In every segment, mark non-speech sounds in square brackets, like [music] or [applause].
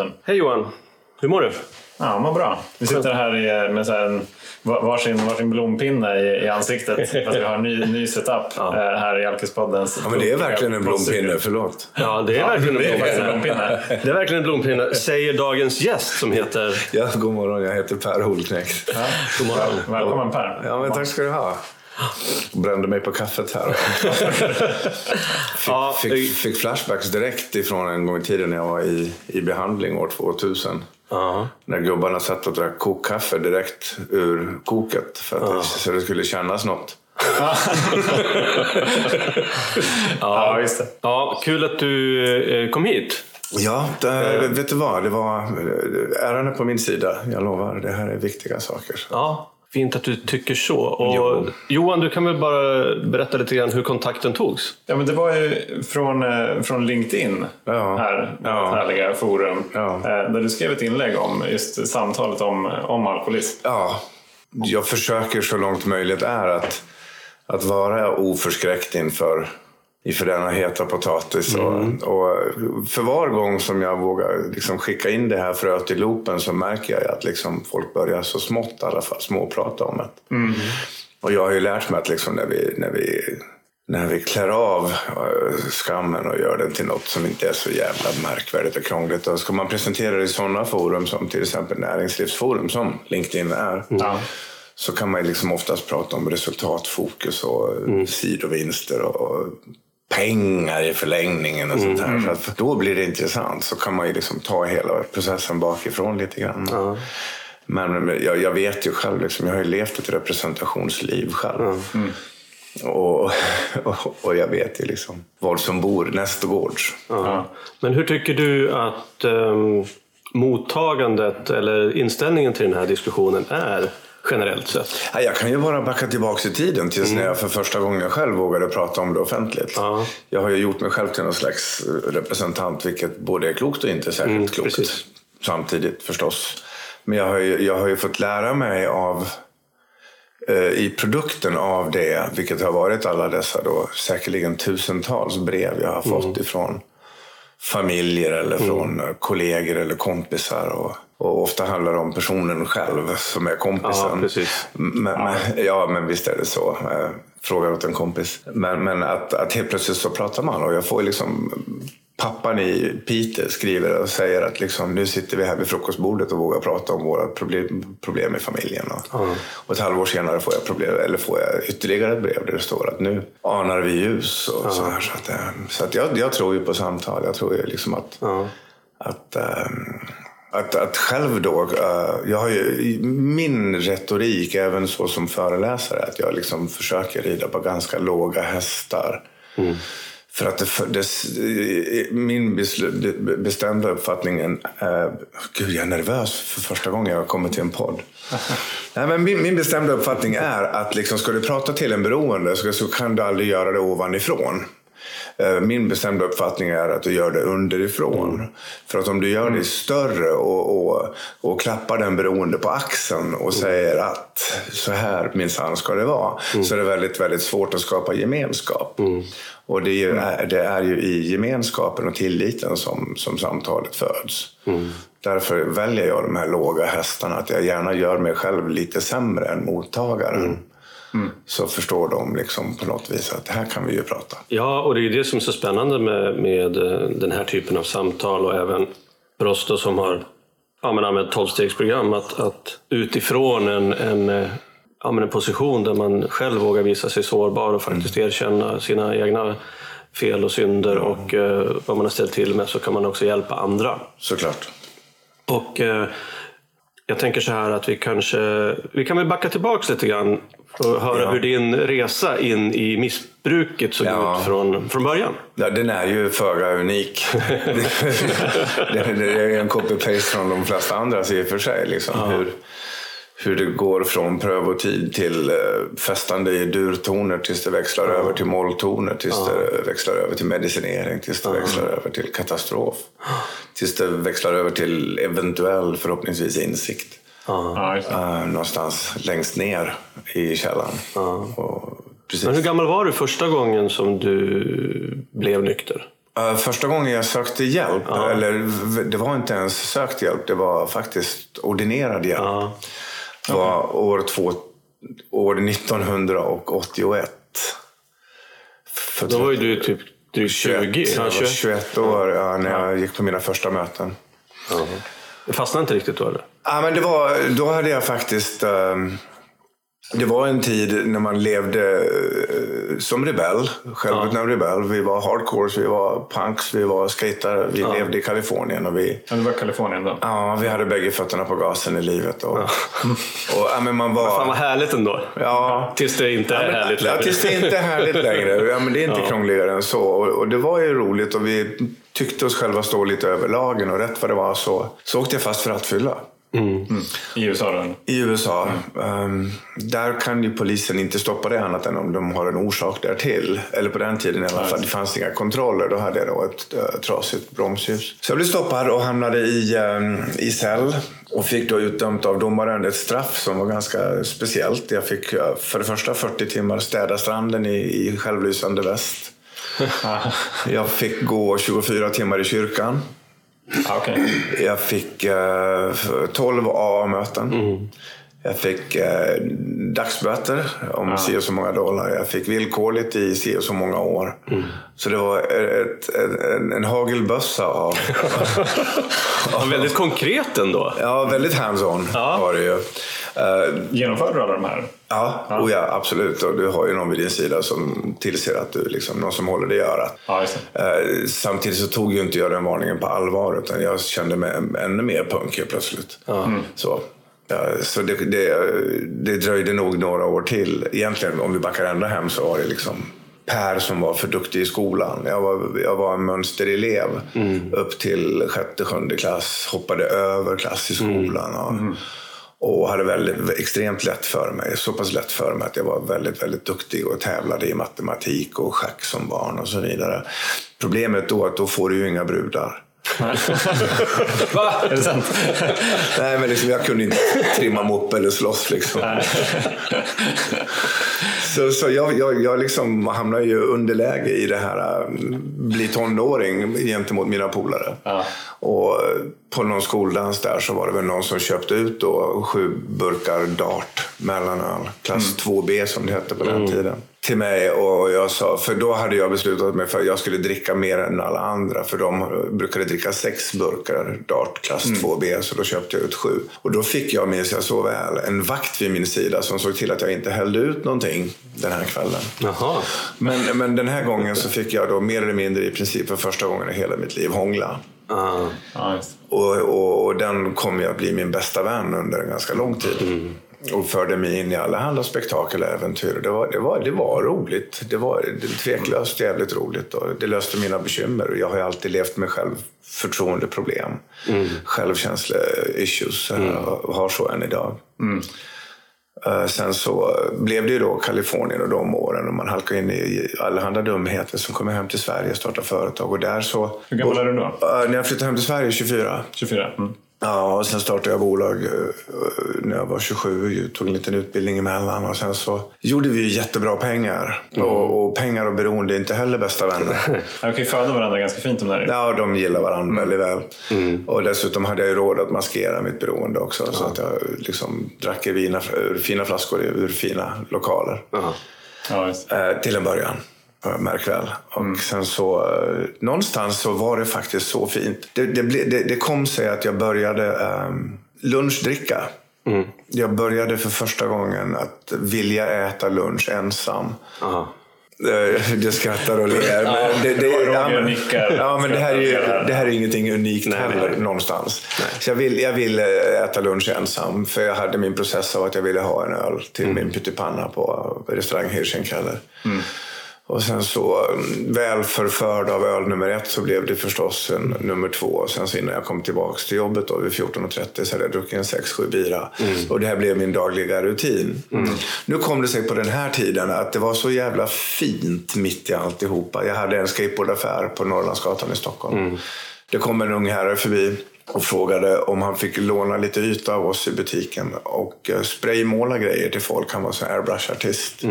Alkispodden. Hej Johan! Hur mår du? Ja, mår bra. Vi sitter här i, med så här en, varsin, varsin blompinne i, i ansiktet. [laughs] Fast vi har en ny, ny setup Ja. eh, här i Alkispoddens... Ja, men det är verkligen en blompinne, förlåt. Ja, det är verkligen en blompinne. blompinne. Det är verkligen en blompinne, säger dagens gäst som heter... Ja, god morgon, jag heter Per Holknekt. Ja. God morgon. Väl, välkommen Per. Ja, men tack ska du ha. Brände mig på kaffet här. [laughs] Ja, Fick, fick flashbacks direkt ifrån en gång i tiden när jag var i, i behandling år 2000. Ja. När gubbarna satt och drack kokkaffe direkt ur koket för att det, så det skulle kännas något. [laughs] Ja, just det. ja, kul att du eh, kom hit. Ja, det, vet du vad? Det var äran är på min sida. Jag lovar, det här är viktiga saker. Ja, fint att du tycker så. Och Jo. Johan, du kan väl bara berätta lite grann hur kontakten togs? Ja, men det var ju från, eh, från LinkedIn, Ja. här, Ja. härliga forum. Ja. eh, Där du skrev ett inlägg om just samtalet om, om alkoholism. Ja, jag försöker så långt möjligt är att, att vara oförskräckt inför, inför denna heta potatis. Och, och för var gång som jag vågar liksom skicka in det här fröet i loopen så märker jag att liksom folk börjar så smått i alla fall småprata om det. Och jag har ju lärt mig att liksom när, vi, när, vi, när vi klär av eh, skammen och gör den till något som inte är så jävla märkvärdigt och krångligt. Då ska man presentera det i sådana forum som till exempel Näringslivsforum som LinkedIn är. Ja. Så kan man liksom oftast prata om resultatfokus och sidovinster och, och pengar i förlängningen och sånt här. Så att då blir det intressant. Så kan man ju liksom ta hela processen bakifrån lite grann. Men jag, jag vet ju själv, liksom, jag har ju levt ett representationsliv själv. Och, och, och jag vet ju liksom vad som bor nästgårds. Ja. Men hur tycker du att um, mottagandet eller inställningen till den här diskussionen är generellt sett? Jag kan ju bara backa tillbaka i tiden tills när jag för första gången själv vågade prata om det offentligt. Ja. Jag har ju gjort mig själv till någon slags representant, vilket både är klokt och inte särskilt Mm, klokt. precis. Samtidigt förstås. Men jag har ju, jag har ju fått lära mig av eh, i produkten av det, vilket har varit alla dessa då, säkerligen tusentals brev jag har fått ifrån familjer eller från eh, kollegor eller kompisar. Och, och ofta handlar det om personen själv som är kompisen. Ja. Men, men, ja, men visst är det så. Eh, Fråga åt en kompis. Men, men att, att helt plötsligt så pratar man och jag får liksom Pappan i Piteå skriver och säger att liksom, nu sitter vi här vid frukostbordet och vågar prata om våra problem, problem i familjen. Och, och ett halvår senare får jag, problem, eller får jag ytterligare ett brev där det står att nu anar vi ljus. Och så här, så att, eh, så att jag, jag tror ju på samtal. Jag tror ju liksom att, Ja. att, ehm, att, att själv då, eh, jag har ju min retorik även så som föreläsare, att jag liksom försöker rida på ganska låga hästar. För att det, det, min bestämda uppfattning, är- eh, gud jag är nervös för första gången jag har kommit till en podd. [laughs] Nej, men min, min bestämda uppfattning är att liksom, ska du prata till en beroende så, så kan du aldrig göra det ovanifrån. Eh, Min bestämda uppfattning är att du gör det underifrån. För att om du gör det större och, och, och klappar den beroende på axeln och säger att så här minsann ska det vara. Så är det väldigt, väldigt svårt att skapa gemenskap. Och det är, ju, det är ju i gemenskapen och tilliten som, som samtalet föds. Därför väljer jag de här låga hästarna. Att jag gärna gör mig själv lite sämre än mottagaren. Så förstår de liksom på något vis att här kan vi ju prata. Ja, och det är det som är så spännande med, med eh, den här typen av samtal och även för oss då som har ja, men använt tolvstegsprogram att, att utifrån en, en, eh, ja, men en position där man själv vågar visa sig sårbar och faktiskt erkänna sina egna fel och synder och eh, vad man har ställt till med så kan man också hjälpa andra. Såklart. Och eh, jag tänker så här att vi kanske vi kan väl backa tillbaks lite grann och höra Ja. hur din resa in i missbruket såg Ja. ut från, från början. Ja, den är ju föga unik. [laughs] det, är en copy-paste från de flesta andras i och för sig. Liksom, hur, hur det går från prövotid till eh, festande i durtoner tills det växlar över till molltoner, tills det växlar över till medicinering, tills det växlar över till katastrof. Tills det växlar över till eventuell, förhoppningsvis, insikt. Ja, det. Eh, någonstans längst ner i källaren. Och. Men hur gammal var du första gången som du blev nykter? Uh, första gången jag sökte hjälp, ja. eller det var inte ens sökt hjälp, det var faktiskt ordinerad hjälp. Ja. Det var år, två, år 1981. För Då var ju du typ drygt 20? 21, jag var 21 år ja, när jag gick på mina första möten. Ja. Det fastnade inte riktigt då eller? Ja, men det var, då hade jag faktiskt... Um, det var en tid när man levde uh, som rebell, självutnämnd ja. rebell. Vi var hardcores, vi var punks, vi var skatare. Vi ja. levde i Kalifornien. Och vi, ja, det var Kalifornien då? Ja, vi hade bägge fötterna på gasen i livet. Och, ja. och, ja, men man var, men fan vad härligt ändå. Ja. Tills det inte är härligt längre. Ja, tills det inte är härligt längre. Ja, men det är inte ja. krångligare än så. Och, och det var ju roligt och vi tyckte oss själva stå lite över lagen och rätt vad det var så, så åkte jag fast för att fylla. Mm. Mm. I USA då? I USA. Mm. Um, där kan ju polisen inte stoppa det annat än om de har en orsak därtill. Eller på den tiden i alla fall. Det fanns inga kontroller. Då hade jag då ett uh, trasigt bromsljus. Så jag blev stoppad och hamnade i, um, i cell. Och fick då utdömt av domaren ett straff som var ganska speciellt. Jag fick uh, för det första 40 timmar städa stranden i, i självlysande väst. [laughs] jag fick gå 24 timmar i kyrkan. Okay. Jag fick eh, 12 A-möten. Mm. Jag fick eh, dagsböter om ja. si och så många dollar. Jag fick villkorligt i si och så många år. Mm. Så det var ett, ett, en, en hagelbössa av... [laughs] av väldigt konkret ändå. Ja, väldigt hands-on ja. var det ju. Uh, Genomförde du alla de här? Ja, ja. Oh ja, absolut. Och du har ju någon vid din sida som tillser att du liksom, någon som håller dig i örat. Ja, uh, samtidigt så tog ju inte jag den varningen på allvar utan jag kände mig ännu mer punk plötsligt. Mm. Så. Ja, så det, det, det dröjde nog några år till. Egentligen om vi backar ända hem så var det liksom Per som var för duktig i skolan. Jag var, jag var en mönsterelev mm. upp till sjätte, sjunde klass. Hoppade över klass i skolan. Och, mm och hade väldigt, extremt lätt för mig. Så pass lätt för mig att jag var väldigt, väldigt duktig och tävlade i matematik och schack som barn och så vidare. Problemet då är att då får du ju inga brudar. Va? Är det sant? Nej, men liksom, jag kunde inte trimma moppe eller slåss. Liksom. så så jag, jag, jag liksom hamnade ju underläge i det här mm, bli tonåring gentemot mina polare. Ja. Och på någon skoldans där så var det väl någon som köpte ut då sju burkar Dart mellanöl. Klass mm. 2B som det hette på den mm. tiden till mig och jag sa, för då hade jag beslutat mig för att jag skulle dricka mer än alla andra. För de brukade dricka sex burkar Dart klass mm. 2B, så då köpte jag ut sju. Och då fick jag, minns jag så väl, en vakt vid min sida som såg till att jag inte hällde ut någonting den här kvällen. Jaha. Men, men den här gången så fick jag då mer eller mindre i princip för första gången i hela mitt liv hångla. Uh. Och, och, och, den kom jag att bli min bästa vän under en ganska lång tid. Mm och förde mig in i allehanda spektakel och äventyr. Det var, det, var, det var roligt. Det var tveklöst jävligt roligt. Och det löste mina bekymmer. Jag har ju alltid levt med självförtroendeproblem. Mm. Självkänsle-issues. Mm. Och har så än idag. Mm. Uh, sen så blev det ju då Kalifornien och de åren och man halkade in i allehanda dumheter som kom hem till Sverige och startade företag. Och där så, Hur gammal är du då? Uh, när jag flyttade hem till Sverige, 24. 24? Mm. Ja, och sen startade jag bolag eh, när jag var 27. Jag tog en liten utbildning emellan och sen så gjorde vi jättebra pengar. Mm. Och, och, pengar och beroende är inte heller bästa vänner. [laughs] de kan ju föda varandra ganska fint de där. Ja, de gillar varandra mm. väldigt väl. Mm. Och dessutom hade jag ju råd att maskera mitt beroende också. Ja. Så att jag liksom drack ur fina flaskor ur fina lokaler. Ja. Ja, eh, till en början. Märk väl. Och mm. sen så, eh, någonstans så var det faktiskt så fint. Det, det, det, det kom sig att jag började um, lunchdricka. Mm. Jag började för första gången att vilja äta lunch ensam. Aha. Eh, du skrattar och ler. Men det, det, ja, men, ja, men det, här är ju, det här är ingenting unikt nej, heller nej. någonstans. Nej. Så jag vill, jag vill äta lunch ensam. För jag hade min process av att jag ville ha en öl till mm. min pyttipanna på restaurang Hirschenkeller. Mm. Och sen så mm, väl förförd av öl nummer ett så blev det förstås en nummer två. Och sen så innan jag kom tillbaka till jobbet då vid 14.30 så hade jag druckit en 6-7 bira. Mm. Och det här blev min dagliga rutin. Mm. Nu kom det sig på den här tiden att det var så jävla fint mitt i alltihopa. Jag hade en skateboardaffär på Norrlandsgatan i Stockholm. Mm. Det kom en ung herre förbi och frågade om han fick låna lite yta av oss i butiken och eh, spraymåla grejer till folk. Han var så airbrush-artist.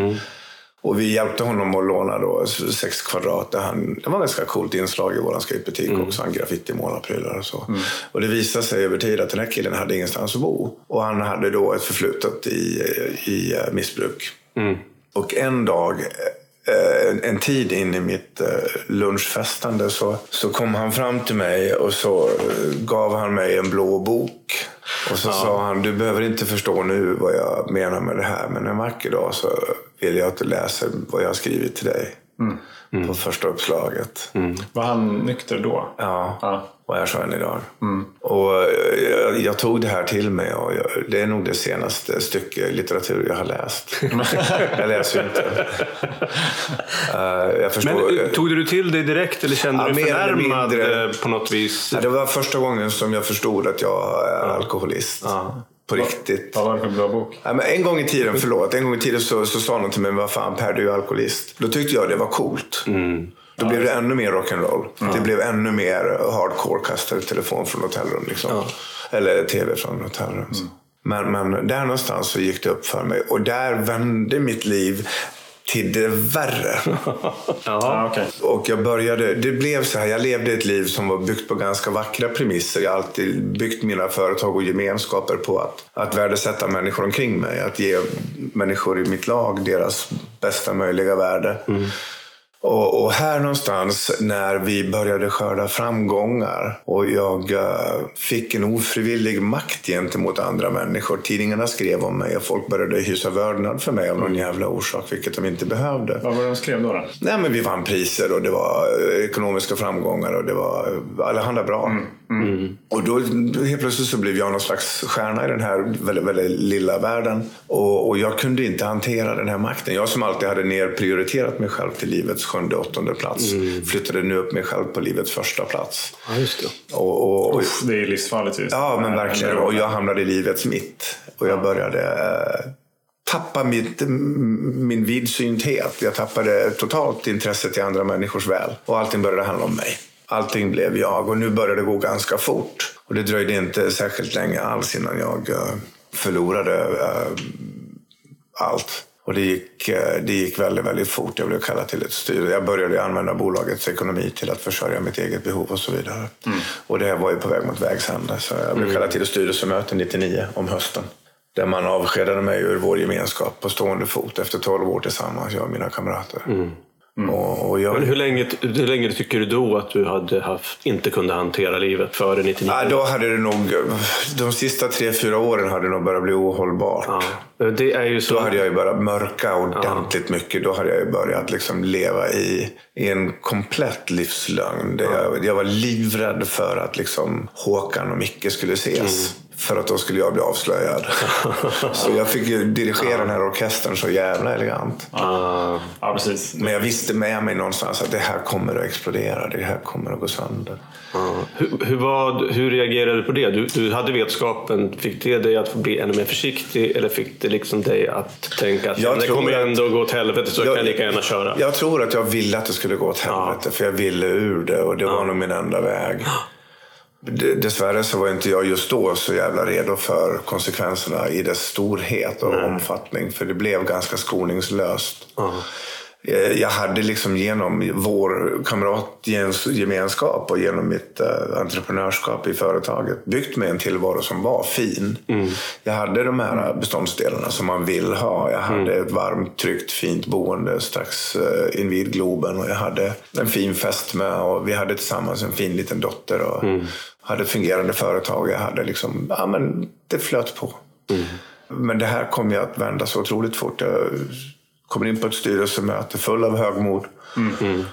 Och vi hjälpte honom att låna då sex kvadrat. Där han, det var ett ganska coolt inslag i vår skatebutik mm. också. Han graffitimålarprylar och så. Mm. Och det visade sig över tid att den här killen hade ingenstans att bo. Och han hade då ett förflutet i, i eh, missbruk. Mm. Och en dag eh, en tid in i mitt eh, lunchfestande så, så kom han fram till mig och så gav han mig en blå bok. Och så ja. sa han, du behöver inte förstå nu vad jag menar med det här, men en vacker dag så vill jag att du läser vad jag har skrivit till dig. Mm. Mm. På första uppslaget. Mm. Var han nykter då? Ja, ja. och är så än idag. Mm. Och jag, jag, tog det här till mig och jag, det är nog det senaste stycke litteratur jag har läst. [laughs] jag läser ju inte. Uh, förstår, Men tog du till dig direkt eller kände ja, du dig förnärmad mindre, på något vis? Ja, det var första gången som jag förstod att jag är alkoholist. Ja. På riktigt. Vad var det för bra bok? Ja, men en gång i tiden, förlåt, en gång i tiden så, så sa någon till mig, vad fan Per, du är alkoholist. Då tyckte jag det var coolt. Mm. Då ja. blev det ännu mer rock'n'roll. Ja. Det blev ännu mer hardcore, kasta telefon från hotellrum. Liksom. Ja. Eller tv från hotellrum. Mm. Men, men där någonstans så gick det upp för mig. Och där vände mitt liv till det värre. [laughs] ja, okay. Och jag började, det blev så här, jag levde ett liv som var byggt på ganska vackra premisser. Jag har alltid byggt mina företag och gemenskaper på att, att värdesätta människor omkring mig. Att ge människor i mitt lag deras bästa möjliga värde. Mm. Och, och, här någonstans när vi började skörda framgångar och jag uh, fick en ofrivillig makt gentemot andra människor. Tidningarna skrev om mig och folk började hysa vördnad för mig av någon mm. jävla orsak, vilket de inte behövde. Vad var det de skrev då? då? Nej, men vi vann priser och det var uh, ekonomiska framgångar och det var uh, allehanda bra. Mm. Mm. mm. Och då, helt plötsligt så blev jag någon slags stjärna i den här väldigt, väldigt lilla världen. Och, och jag kunde inte hantera den här makten. Jag som alltid hade nerprioriterat mig själv till livets sjunde, åttonde plats. Mm. Flyttade nu upp mig själv på livets första plats. Ja, just det. Och, och, och Uff, det är livsfarligt. Just. Ja, men verkligen. Och jag hamnade i livets mitt. Och jag började eh, tappa mitt, min vidsynthet. Jag tappade totalt intresset till andra människors väl. Och allting började handla om mig. Allting blev jag och nu började det gå ganska fort. Och det dröjde inte särskilt länge alls innan jag eh, förlorade eh, allt. Och det gick, eh, det gick väldigt, väldigt fort. Jag blev kallad till ett styre. Jag började använda bolagets ekonomi till att försörja mitt eget behov och så vidare. Mm. Och det var ju på väg mot vägs ände. Så jag blev mm. kallad till ett styrelsemöte 99 om hösten. Där man avskedade mig ur vår gemenskap på stående fot efter 12 år tillsammans, jag och mina kamrater. Mm. Mm. Och, och jag... Men hur länge, hur länge tycker du då att du hade haft, inte kunde hantera livet före 99? Ja, då hade det nog, de sista tre, fyra åren hade det nog börjat bli ohållbart. Ja. Det är ju så... Då hade jag ju börjat mörka ordentligt ja. mycket. Då hade jag ju börjat liksom leva i, i en komplett livslögn. Ja. Jag, jag, var livrädd för att liksom Håkan och Micke skulle ses. Mm. För att då skulle jag bli avslöjad. [laughs] så jag fick ju dirigera den här orkestern så jävla elegant. Ja, precis. Men jag visste med mig någonstans att det här kommer att explodera. Det här kommer att gå sönder. Hur, hur, var, hur reagerade du på det? Du, du hade vetskapen. Fick det dig att bli ännu mer försiktig? Eller fick det liksom dig att tänka att jag det kommer ändå att gå åt helvete så jag, kan jag lika gärna köra? Jag tror att jag ville att det skulle gå åt helvete. Ja. För jag ville ur det och det ja. var nog min enda väg. [gasps] Dessvärre så var inte jag just då så jävla redo för konsekvenserna i dess storhet och Nej. omfattning. För det blev ganska skoningslöst. Eh, jag hade liksom genom vår kamratgemenskap och genom mitt uh, entreprenörskap i företaget byggt mig en tillvaro som var fin. Mm. Jag hade de här beståndsdelarna som man vill ha. Jag hade mm. ett varmt, tryggt, fint boende strax uh, invid Globen och jag hade en fin fest med och vi hade tillsammans en fin liten dotter och mm. hade ett fungerande företag. Jag hade liksom, ja men det flöt på. Mm. Men det här kom ju att vända så otroligt fort. Jag, kommer in på ett styrelsemöte full av högmod. Mm.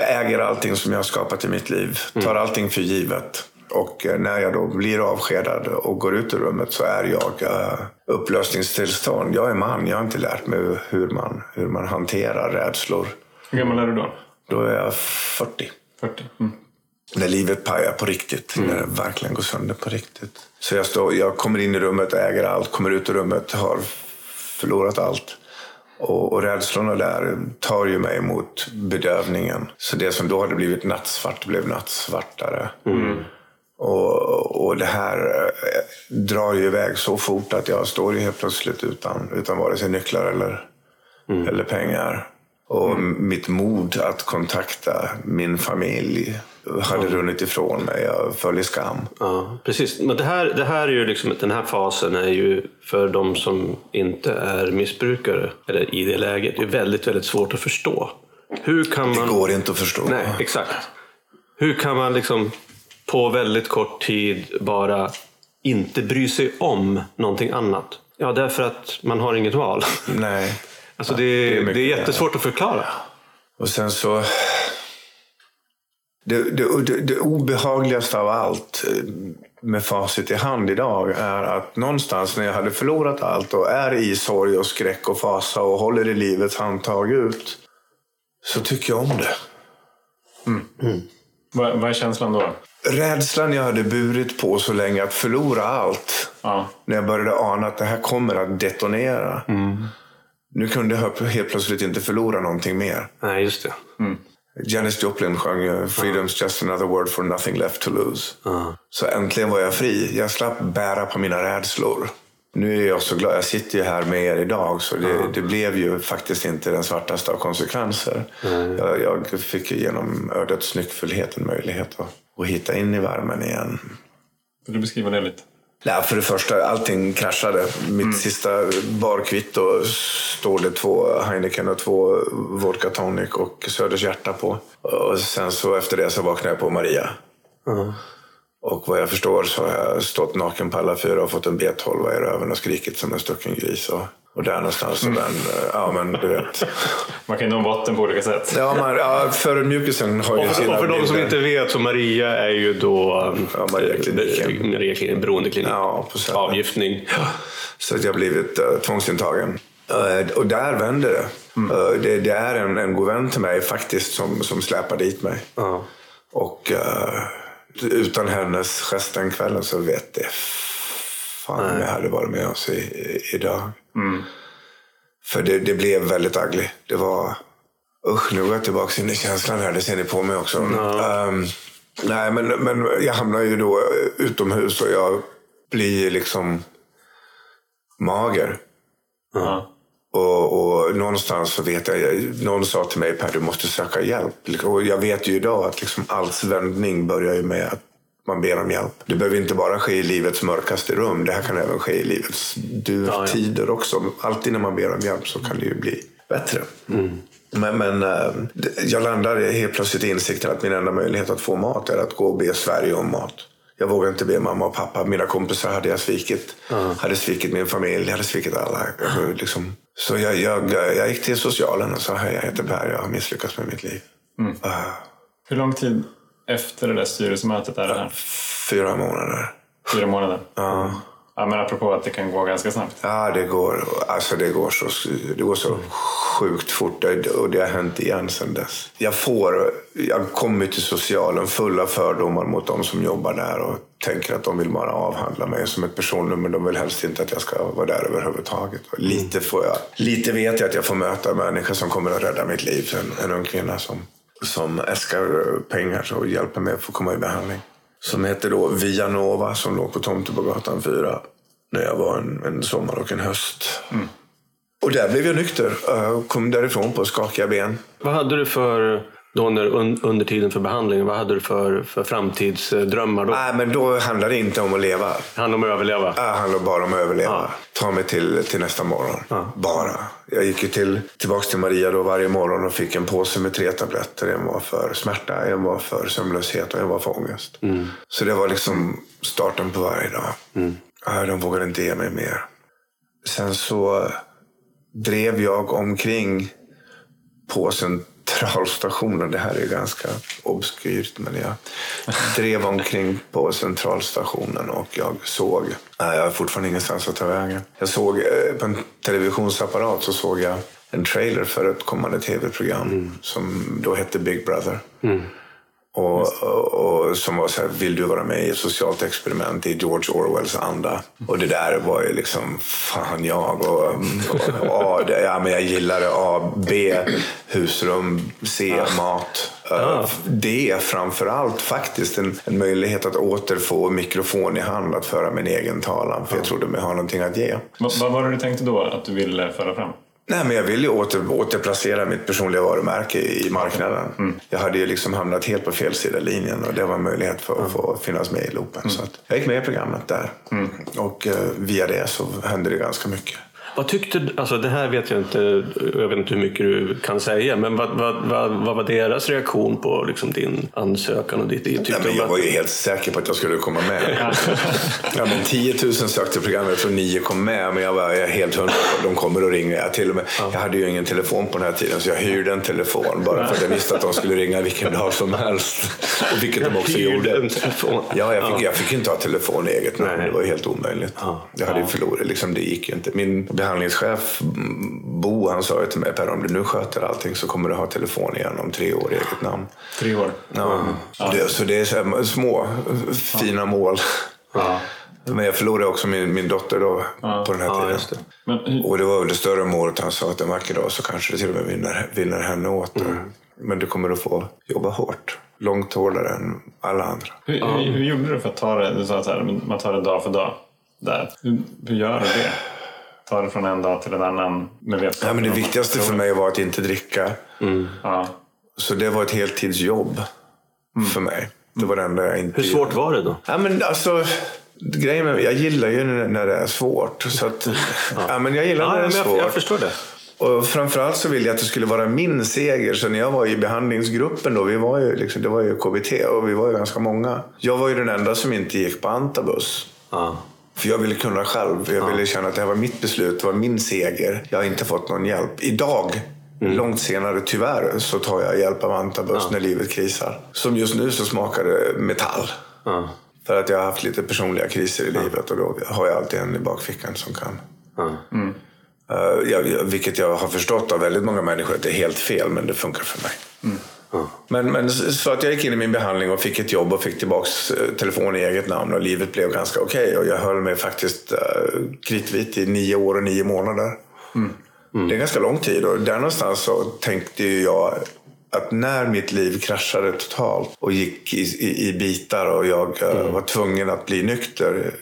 Äger allting som jag har skapat i mitt liv. Tar allting för givet. Och eh, när jag då blir avskedad och går ut ur rummet så är jag uh, upplösningstillstånd. Jag är man, jag har inte lärt mig hur man, hur man hanterar rädslor. Hur gammal är du då? Då är jag 40. 40. Mm. När livet pajar på riktigt. Mm. När det verkligen går sönder på riktigt. Så jag, står, jag kommer in i rummet, äger allt, kommer ut ur rummet, har förlorat allt. Och, och rädslorna där tar ju mig mot bedövningen. Så det som då hade blivit nattsvart blev nattsvartare. Mm. Och, och det här eh, drar ju iväg så fort att jag står ju helt plötsligt utan, utan vare sig nycklar eller, eller pengar. Och mitt mod att kontakta min familj hade runnit ifrån mig. Jag föll i skam. Ja, precis. Men det här, det här är ju liksom, den här fasen är ju för de som inte är missbrukare, eller i det läget, det är väldigt, väldigt svårt att förstå. Hur kan Det man... går inte att förstå. Nej, exakt. Hur kan man liksom på väldigt kort tid bara inte bry sig om någonting annat? Ja, därför att man har inget val. Nej. Alltså det, det är det, är jättesvårt att förklara. Och sen så... Det, det, det, det obehagligaste av allt eh, med facit i hand idag är att någonstans när jag hade förlorat allt och är i sorg och skräck och fasa och håller i livets handtag ut så tycker jag om det. Vad, vad är känslan då? Rädslan jag hade burit på så länge att förlora allt. Ja. När jag började ana att det här kommer att detonera. Nu kunde jag helt plötsligt inte förlora någonting mer. Nej, just det. Janis Joplin sjöng eh, “Freedom's just another word for nothing left to lose”. Ja. Så äntligen var jag fri. Jag slapp bära på mina rädslor. Nu är jag så glad. Jag sitter ju här med er idag så det, det blev ju faktiskt inte den svartaste av konsekvenser. Jag, jag fick ju genom ödets nyckfullhet en möjlighet att, att hitta in i värmen igen. Vill du beskriva det lite? Nej, för det första, allting kraschade. Mitt sista barkvitto står det två Heineken och två vodka tonic och Söders hjärta på. Och sen så efter det så vaknade jag på Maria. Och vad jag förstår så har jag stått naken på alla fyra och fått en B12 i röven och skrikit som en stucken gris. Och, och där någonstans så den, ja men du vet. Man kan ju nå botten på olika sätt. Ja, man, ja förödmjukelsen har ju Och för, sina och för de som inte vet så Maria är ju då Ja, Mariakliniken. Mariakliniken, beroendeklinik. Ja. Avgiftning. Så att jag har blivit uh, tvångsintagen. Eh, och där vänder det. Eh, det. Det är en, en god vän till mig faktiskt som, som släpar dit mig. Ja. Och eh, utan hennes gest den kvällen så vet det fan om jag hade varit med oss i, i, idag. För det, det blev väldigt ugly. Det var... Usch, nu går jag tillbaka in i känslan här. Det ser ni på mig också. Ehm, nej, men, men jag hamnar ju då utomhus och jag blir liksom mager. Ja. Och, och någonstans så vet jag, någon sa till mig Per du måste söka hjälp. Och jag vet ju idag att liksom alls vändning börjar ju med att man ber om hjälp. Det behöver inte bara ske i livets mörkaste rum. Det här kan även ske i livets durtider också. Alltid när man ber om hjälp så kan det ju bli bättre. Men, men eh, jag landar helt plötsligt i insikten att min enda möjlighet att få mat är att gå och be Sverige om mat. Jag vågar inte be mamma och pappa. Mina kompisar hade jag svikit. Hade svikit min familj. Hade svikit alla. Jag, liksom. Så jag, jag, jag gick till socialen och sa hej, jag heter Per. Jag har misslyckats med mitt liv. Ah, Hur lång tid efter det där styrelsemötet är det här? fyra månader. Fyra månader? Ja. Ja, men apropå att det kan gå ganska snabbt. Ja, det går, alltså det går, så, det går så sjukt fort och det har hänt igen sedan dess. Jag får, jag kommer till socialen full av fördomar mot de som jobbar där och tänker att de vill bara avhandla mig som ett personnummer. De vill helst inte att jag ska vara där överhuvudtaget. Och Lite, får jag, lite vet jag att jag får möta människor som kommer att rädda mitt liv. En, en ung kvinna som, som äskar pengar och hjälper mig att få komma i behandling. Som heter då Via Nova som låg på Tomtebogatan 4 när jag var en, en sommar och en höst. Och där blev jag nykter. Jag kom därifrån på skakiga ben. Vad hade du för, då när, un, under tiden för behandlingen, vad hade du för, för framtidsdrömmar då? Nej, men då handlar det inte om att leva. Det handlar om att överleva. Det handlar bara om att överleva. Ta mig till, till nästa morgon. Bara. Jag gick ju till, tillbaks till Maria då varje morgon och fick en påse med tre tabletter. En var för smärta, en var för sömnlöshet och en var för ångest. Så det var liksom starten på varje dag. Ja, De vågade inte ge mig mer. Sen så drev jag omkring på centralstationen. Det här är ganska obskyrt, men jag drev omkring på centralstationen och jag såg... Nej, jag har fortfarande ingenstans att ta vägen. Jag såg eh, på en televisionsapparat så såg jag en trailer för ett kommande tv-program som då hette Big Brother. Och, och, och som var så här, vill du vara med i ett socialt experiment i George Orwells anda? Och det där var ju liksom, fan jag. Och, och A, det, ja, men jag gillar det. A, B, husrum. C, mat. Uh, D, framför allt faktiskt en, en möjlighet att återfå mikrofon i hand att föra min egen talan. För jag trodde mig ha någonting att ge. Vad, vad var det du tänkte då att du ville föra fram? Nej, men jag ville ju åter, återplacera mitt personliga varumärke i marknaden. Mm. Jag hade ju liksom hamnat helt på fel sida linjen och det var en möjlighet för att få finnas med i loopen. Mm. Så jag gick med i programmet där. Och eh, via det så hände det ganska mycket. Vad tyckte du, alltså det här vet jag inte, jag vet inte hur mycket du kan säga, men vad, vad, vad, vad var deras reaktion på liksom din ansökan och ditt tyckte Ja, men jag att- var ju helt säker på att jag skulle komma med. ja, [laughs] men 10 000 sökte programmet, jag tror 9 kom med. Men jag var jag helt hundra på att de kommer att ringa. Jag, till och med, jag hade ju ingen telefon på den här tiden så jag hyrde en telefon bara för att jag visste att de skulle ringa vilken dag som helst. Och vilket de också gjorde. en telefon. Ja, jag fick, jag fick inte ha telefon i eget namn. Nej. Det var ju helt omöjligt. Jag hade ju förlorat, liksom, det gick ju inte. Min behandlingschef mm, Bo, han sa ju till mig, Per om du nu sköter allting så kommer du ha telefon igen om tre år i eget namn. Tre år. Ja. Det, så det är så här små fina mål. Ja. Men jag förlorade också min, min dotter då på den här Ja, tiden. just det. Men, Och det var väl det större målet. Han sa att en vacker dag så kanske det till och med vinner, vinner henne åt det. Men du kommer att få jobba hårt. Långt hårdare än alla andra. hur, hur, hur gjorde du för att ta det? Du sa så här, men man tar det dag för dag. Där. Hur, hur gör du det? Ta det från en dag till en annan med vetskap Ja, men det viktigaste för mig var att inte dricka. Ja. Så det var ett heltidsjobb för mig. Det var det enda jag inte Hur svårt var det då? Ja, men alltså, grejen med, jag gillar ju när det är svårt. Så att, ja. men jag gillar Ja, när det är men jag, svårt. jag förstår det. Och framförallt så ville jag att det skulle vara min seger. Så när jag var i behandlingsgruppen då, vi var ju liksom, det var ju KBT och vi var ju ganska många. Jag var ju den enda som inte gick på antabus. Ja. För jag ville kunna själv. Jag ville känna att det här var mitt beslut, det var min seger. Jag har inte fått någon hjälp. Idag, långt senare tyvärr, så tar jag hjälp av antabus när livet krisar. Som just nu så smakar det metall. Ja. För att jag har haft lite personliga kriser i livet och då har jag alltid en i bakfickan som kan. Ja. Uh, jag, jag- vilket jag har förstått av väldigt många människor att det är helt fel, men det funkar för mig. Men, men så att jag gick in i min behandling och fick ett jobb och fick tillbaks eh, telefon i eget namn och livet blev ganska okej. Och jag höll mig faktiskt uh, kritvit i nio år och nio månader. Det är ganska lång tid och där någonstans så tänkte jag att när mitt liv kraschade totalt och gick i, i, i bitar och jag eh, var tvungen att bli nykter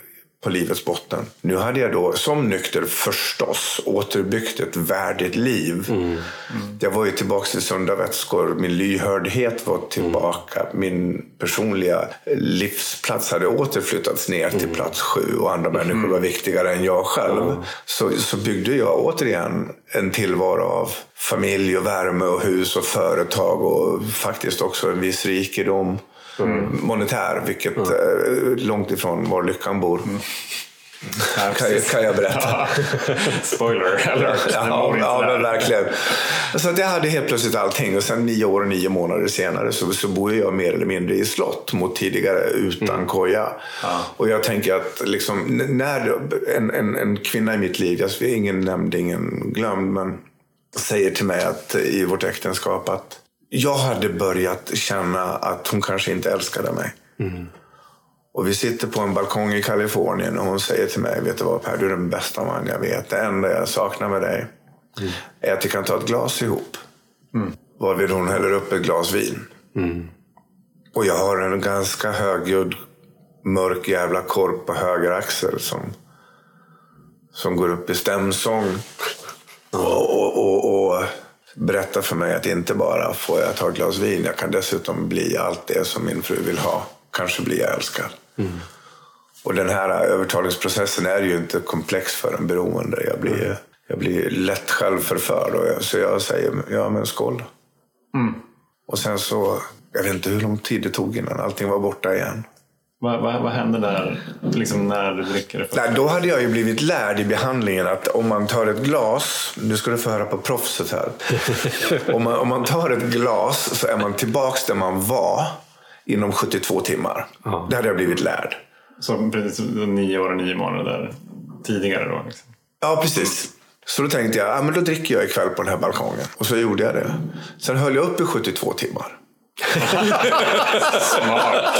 på livets botten. Nu hade jag då som nykter förstås återbyggt ett värdigt liv. Jag var ju tillbaka i sunda vätskor. Min lyhördhet var tillbaka. Min personliga livsplats hade återflyttats ner till plats sju och andra människor var viktigare än jag själv. Så, så byggde jag återigen en tillvaro av familj och värme och hus och företag och faktiskt också en viss rikedom. Monetär, vilket eh, långt ifrån var lyckan bor. Ja, Kan, jag- kan jag berätta. [laughs] Spoiler alert. Ja, ja men verkligen. Så att jag hade helt plötsligt allting och sen nio år och nio månader senare så, så bor jag mer eller mindre i slott mot tidigare utan koja. Och jag tänker att liksom, när en, en, en kvinna i mitt liv, jag är ingen nämnd, ingen glömd, men säger till mig att i vårt äktenskap att jag hade börjat känna att hon kanske inte älskade mig. Och vi sitter på en balkong i Kalifornien och hon säger till mig, vet du vad Per, du är den bästa man jag vet. Det enda jag saknar med dig är att vi kan ta ett glas ihop. Varvid hon häller upp ett glas vin. Och jag har en ganska högljudd, mörk jävla korp på höger axel som, som går upp i stämsång. Oh berättar för mig att inte bara får jag ta ett glas vin, jag kan dessutom bli allt det som min fru vill ha. Kanske bli jag älskad. Och den här övertalningsprocessen är ju inte komplex för en beroende. Jag blir, jag blir lätt självförförd. Och jag, så jag säger, ja men skål. Och sen så, jag vet inte hur lång tid det tog innan allting var borta igen. Vad, vad, vad hände där liksom när du dricker det? Nej, då hade jag ju blivit lärd i behandlingen att om man tar ett glas, nu ska du få höra på proffset här. [laughs] om, man, om man tar ett glas så är man tillbaks där man var inom 72 timmar. Det hade jag blivit lärd. Så precis nio år och nio månader tidigare då? Liksom. Ja, precis. Så då tänkte jag, ja, men då dricker jag ikväll på den här balkongen. Och så gjorde jag det. Sen höll jag upp i 72 timmar. Smart!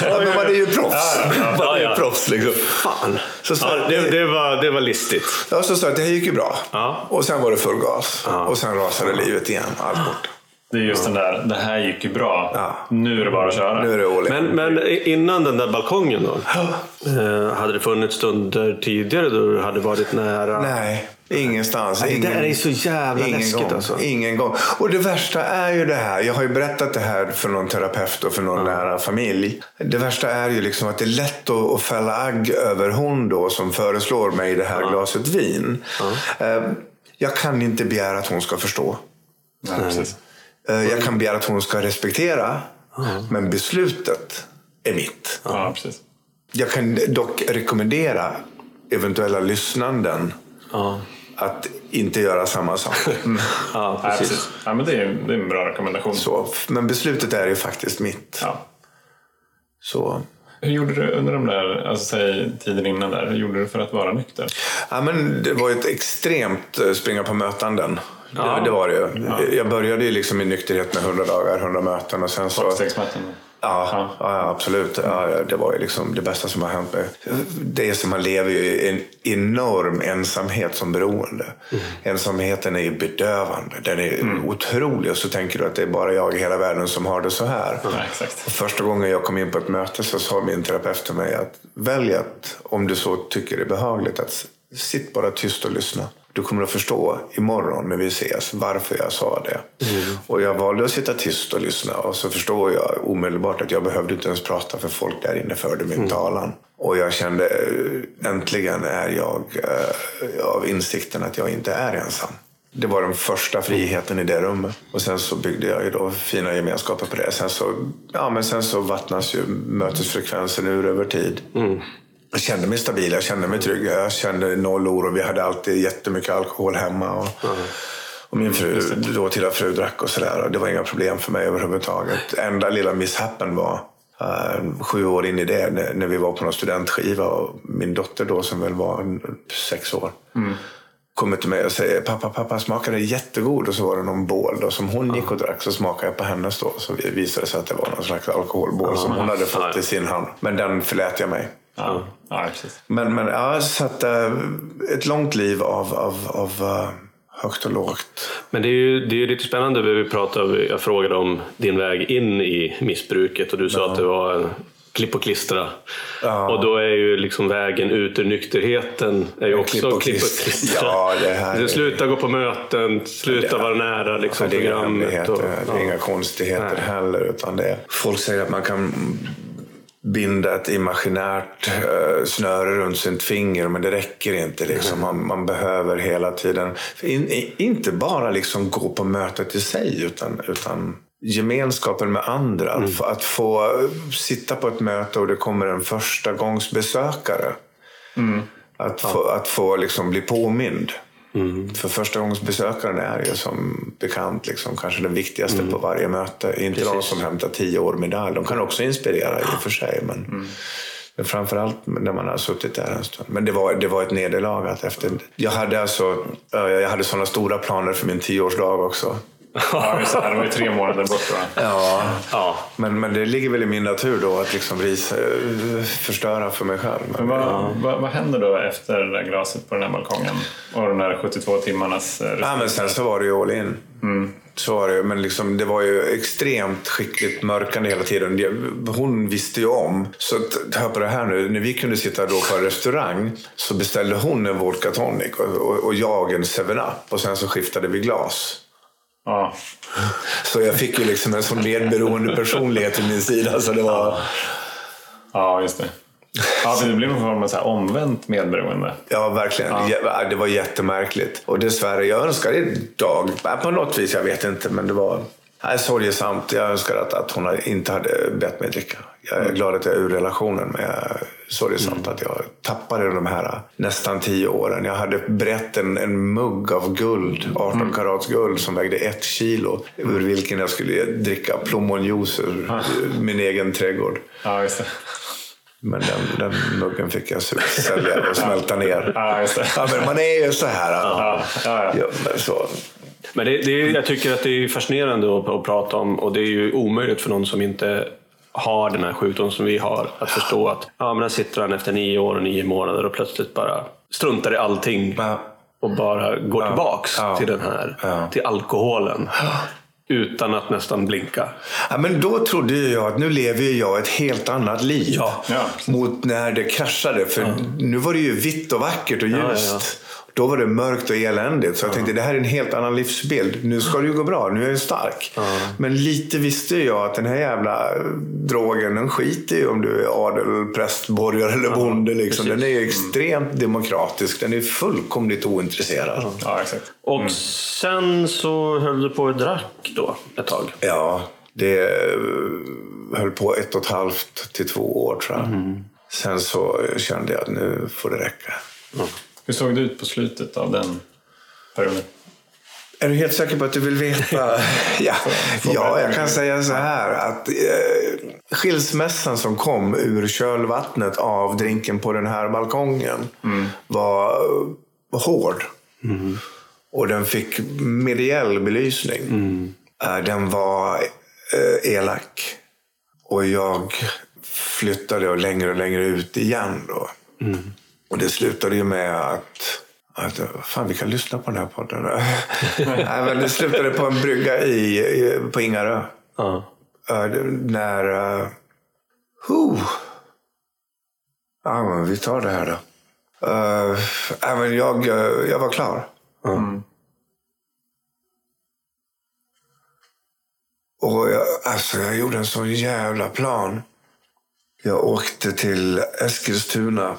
Ja, men man är ju proffs. Man är ju proffs liksom. Fan. Så, Ja, det, det, var, det var listigt. Ja, så att det här gick ju bra. Och sen var det full gas. Och sen rasade livet igen. Allt bort. Det är just den där, det här gick ju bra. Ja. Nu är det bara att köra. Nu är det. Men, men innan den där balkongen då? Eh, hade det funnits stunder tidigare då du hade varit nära? Nej, ingenstans. Ja, det Ingen, där är så jävla ingen läskigt gång, alltså. Ingen gång. Och det värsta är ju det här. Jag har ju berättat det här för någon terapeut och för någon nära familj. Det värsta är ju liksom att det är lätt att, att fälla agg över hon då som föreslår mig det här glaset vin. Eh, Jag kan inte begära att hon ska förstå. Nej, precis. Jag kan begära att hon ska respektera. Men beslutet är mitt. Ja, precis. Jag kan dock rekommendera eventuella lyssnanden Ja, att inte göra samma sak. [laughs] ja Nej, precis. precis. Ja, men det, är, det är en bra rekommendation. Så, men beslutet är ju faktiskt mitt. Ja. Så. Hur gjorde du under de där, alltså säg tiden innan där, hur gjorde du för att vara nykter? Ja, men det var ett extremt eh, springa på mötanden. Ja. Det, det var det ju. Jag började ju liksom i nykterhet med 100 dagar, 100 möten och sen så... Sexmöten? Ja, ja, absolut. Ja, det var ju liksom det bästa som har hänt mig. Det är som man lever ju i en enorm ensamhet som beroende. Ensamheten är ju bedövande. Den är otrolig. Och så tänker du att det är bara jag i hela världen som har det så här. Ja, exakt. Och första gången jag kom in på ett möte så sa min terapeut till mig att välj att, om du så tycker det är behagligt, att sitt bara tyst och lyssna. Du kommer att förstå imorgon när vi ses varför jag sa det. Och jag valde att sitta tyst och lyssna och så förstår jag omedelbart att jag behövde inte ens prata för folk där inne förde min talan. Och jag kände eh, äntligen är jag eh, av insikten att jag inte är ensam. Det var den första friheten i det rummet. Och sen så byggde jag ju då fina gemenskaper på det. Sen så, ja, men sen så vattnas ju mötesfrekvensen ur över tid. Jag kände mig stabil, jag kände mig trygg. Jag kände noll oro. Vi hade alltid jättemycket alkohol hemma. Och, och min fru, då till fru drack och sådär. Det var inga problem för mig överhuvudtaget. Enda lilla misshappen var eh, sju år in i det när, när vi var på någon studentskiva. Och min dotter då som väl var sex år. Kommer till mig och säger pappa, pappa smakade jättegod. Och så var det någon bål då, som hon gick och drack. Så smakade jag på hennes då. Så visade det sig att det var någon slags alkoholbål som hon hade fått i sin hand. Men den förlät jag mig. Ja, ja precis. Men, men ja, så att, eh, ett långt liv av, av, av eh, högt och lågt. Men det är ju det är lite spännande. Vi pratade, jag frågade om din väg in i missbruket och du sa att det var en klipp och klistra. Och då är ju liksom vägen ut ur nykterheten är ju också klipp och klipp och klistra. Ja, det här är- Sluta gå på möten, sluta vara nära liksom, det är inga programmet. Och, det är inga konstigheter Nej. heller. Utan det är, folk säger att man kan binda ett imaginärt eh, snöre runt sitt finger, men det räcker inte. Liksom. Man, man behöver hela tiden, in, inte bara liksom gå på mötet i sig, utan, utan gemenskapen med andra. Att, få, att få sitta på ett möte och det kommer en första gångs besökare. Att få, att få liksom bli påmind. För första gångs besökaren är ju som bekant liksom, kanske den viktigaste på varje möte. Inte de som hämtar tio år medalj. De kan också inspirera i och för sig. Men, men framförallt när man har suttit där en stund. Men det var, det var ett nederlag. Att efter, jag hade alltså, ja, jag hade sådana stora planer för min tioårsdag också. Ja, just det. Det var ju tre månader bort va? Ja, Ja. men, men det ligger väl i min natur då att liksom förstöra för mig själv. Men vad, vad, vad händer då efter det där glaset på den här balkongen? Och de där 72 timmarnas eh, Ja, men sen så var det ju all in. Så var det, men liksom, det var ju extremt skickligt mörkande hela tiden. Hon visste ju om. Så hör på det här nu. När vi kunde sitta då på en restaurang så beställde hon en vodka tonic och, och, och jag en 7-Up. Och sen så skiftade vi glas. Ja. Så jag fick ju liksom en sån medberoende personlighet till min sida. Så det var... ja, just det. Ja, det blev en form av så här omvänt medberoende. Ja, verkligen. Ja, Det var jättemärkligt. Och dessvärre, jag önskar idag, på något vis, jag vet inte, men det var nej, sorgesamt. Jag önskar att, att hon inte hade bett mig dricka. Jag är glad att jag är ur relationen, men jag är sorgesamt att jag tappade de här nästan tio åren. Jag hade brett en, en mugg av guld, 18 karats guld, som vägde ett kilo. Ur vilken jag skulle dricka plommonjuice ur min egen trädgård. Ja, just det. Men den, den muggen fick jag sälja och [laughs] smälta ner. Ja, just det. Ja, men man är ju så här. Ja, ja, ja. Ja, men så. Men det, det är, jag tycker att det är fascinerande att, att prata om och det är ju omöjligt för någon som inte har den här sjukdomen som vi har att förstå att ja, men där sitter han efter nio år och nio månader och plötsligt bara struntar i allting och bara går tillbaks Ja. till den här, Ja. till alkoholen. utan att nästan blinka. Ja, men då trodde jag att nu lever jag ett helt annat liv. Ja. Ja. Mot när det kraschade. För nu var det ju vitt och vackert och ljust. Då var det mörkt och eländigt. Så jag tänkte det här är en helt annan livsbild. Nu ska det ju gå bra. Nu är jag stark. Men lite visste jag att den här jävla eh, drogen, den skiter ju om du är adel, präst, borgare eller bonde. Liksom. Den är ju extremt demokratisk. Den är fullkomligt ointresserad. Ja, exakt. Och sen så höll du på och drack då ett tag. Ja, det eh, höll på ett och ett halvt till två år tror jag. Sen så kände jag att nu får det räcka. Hur såg det ut på slutet av den perioden? Är du helt säker på att du vill veta? [laughs] ja. ja, jag kan säga så här att eh, skilsmässan som kom ur kölvattnet av drinken på den här balkongen var eh, hård. Och den fick mediell belysning. Eh, den var eh, elak. Och jag flyttade och längre och längre ut igen då. Och det slutade ju med att, att fan vi kan lyssna på den här podden. [laughs] Nej, men det slutade på en brygga i, i, på Ingarö. Ja. Eh, när... Uh, huh. Ja, men vi tar det här då. Uh, ja, men jag, eh, jag var klar. Och jag, alltså, jag gjorde en sån jävla plan. Jag åkte till Eskilstuna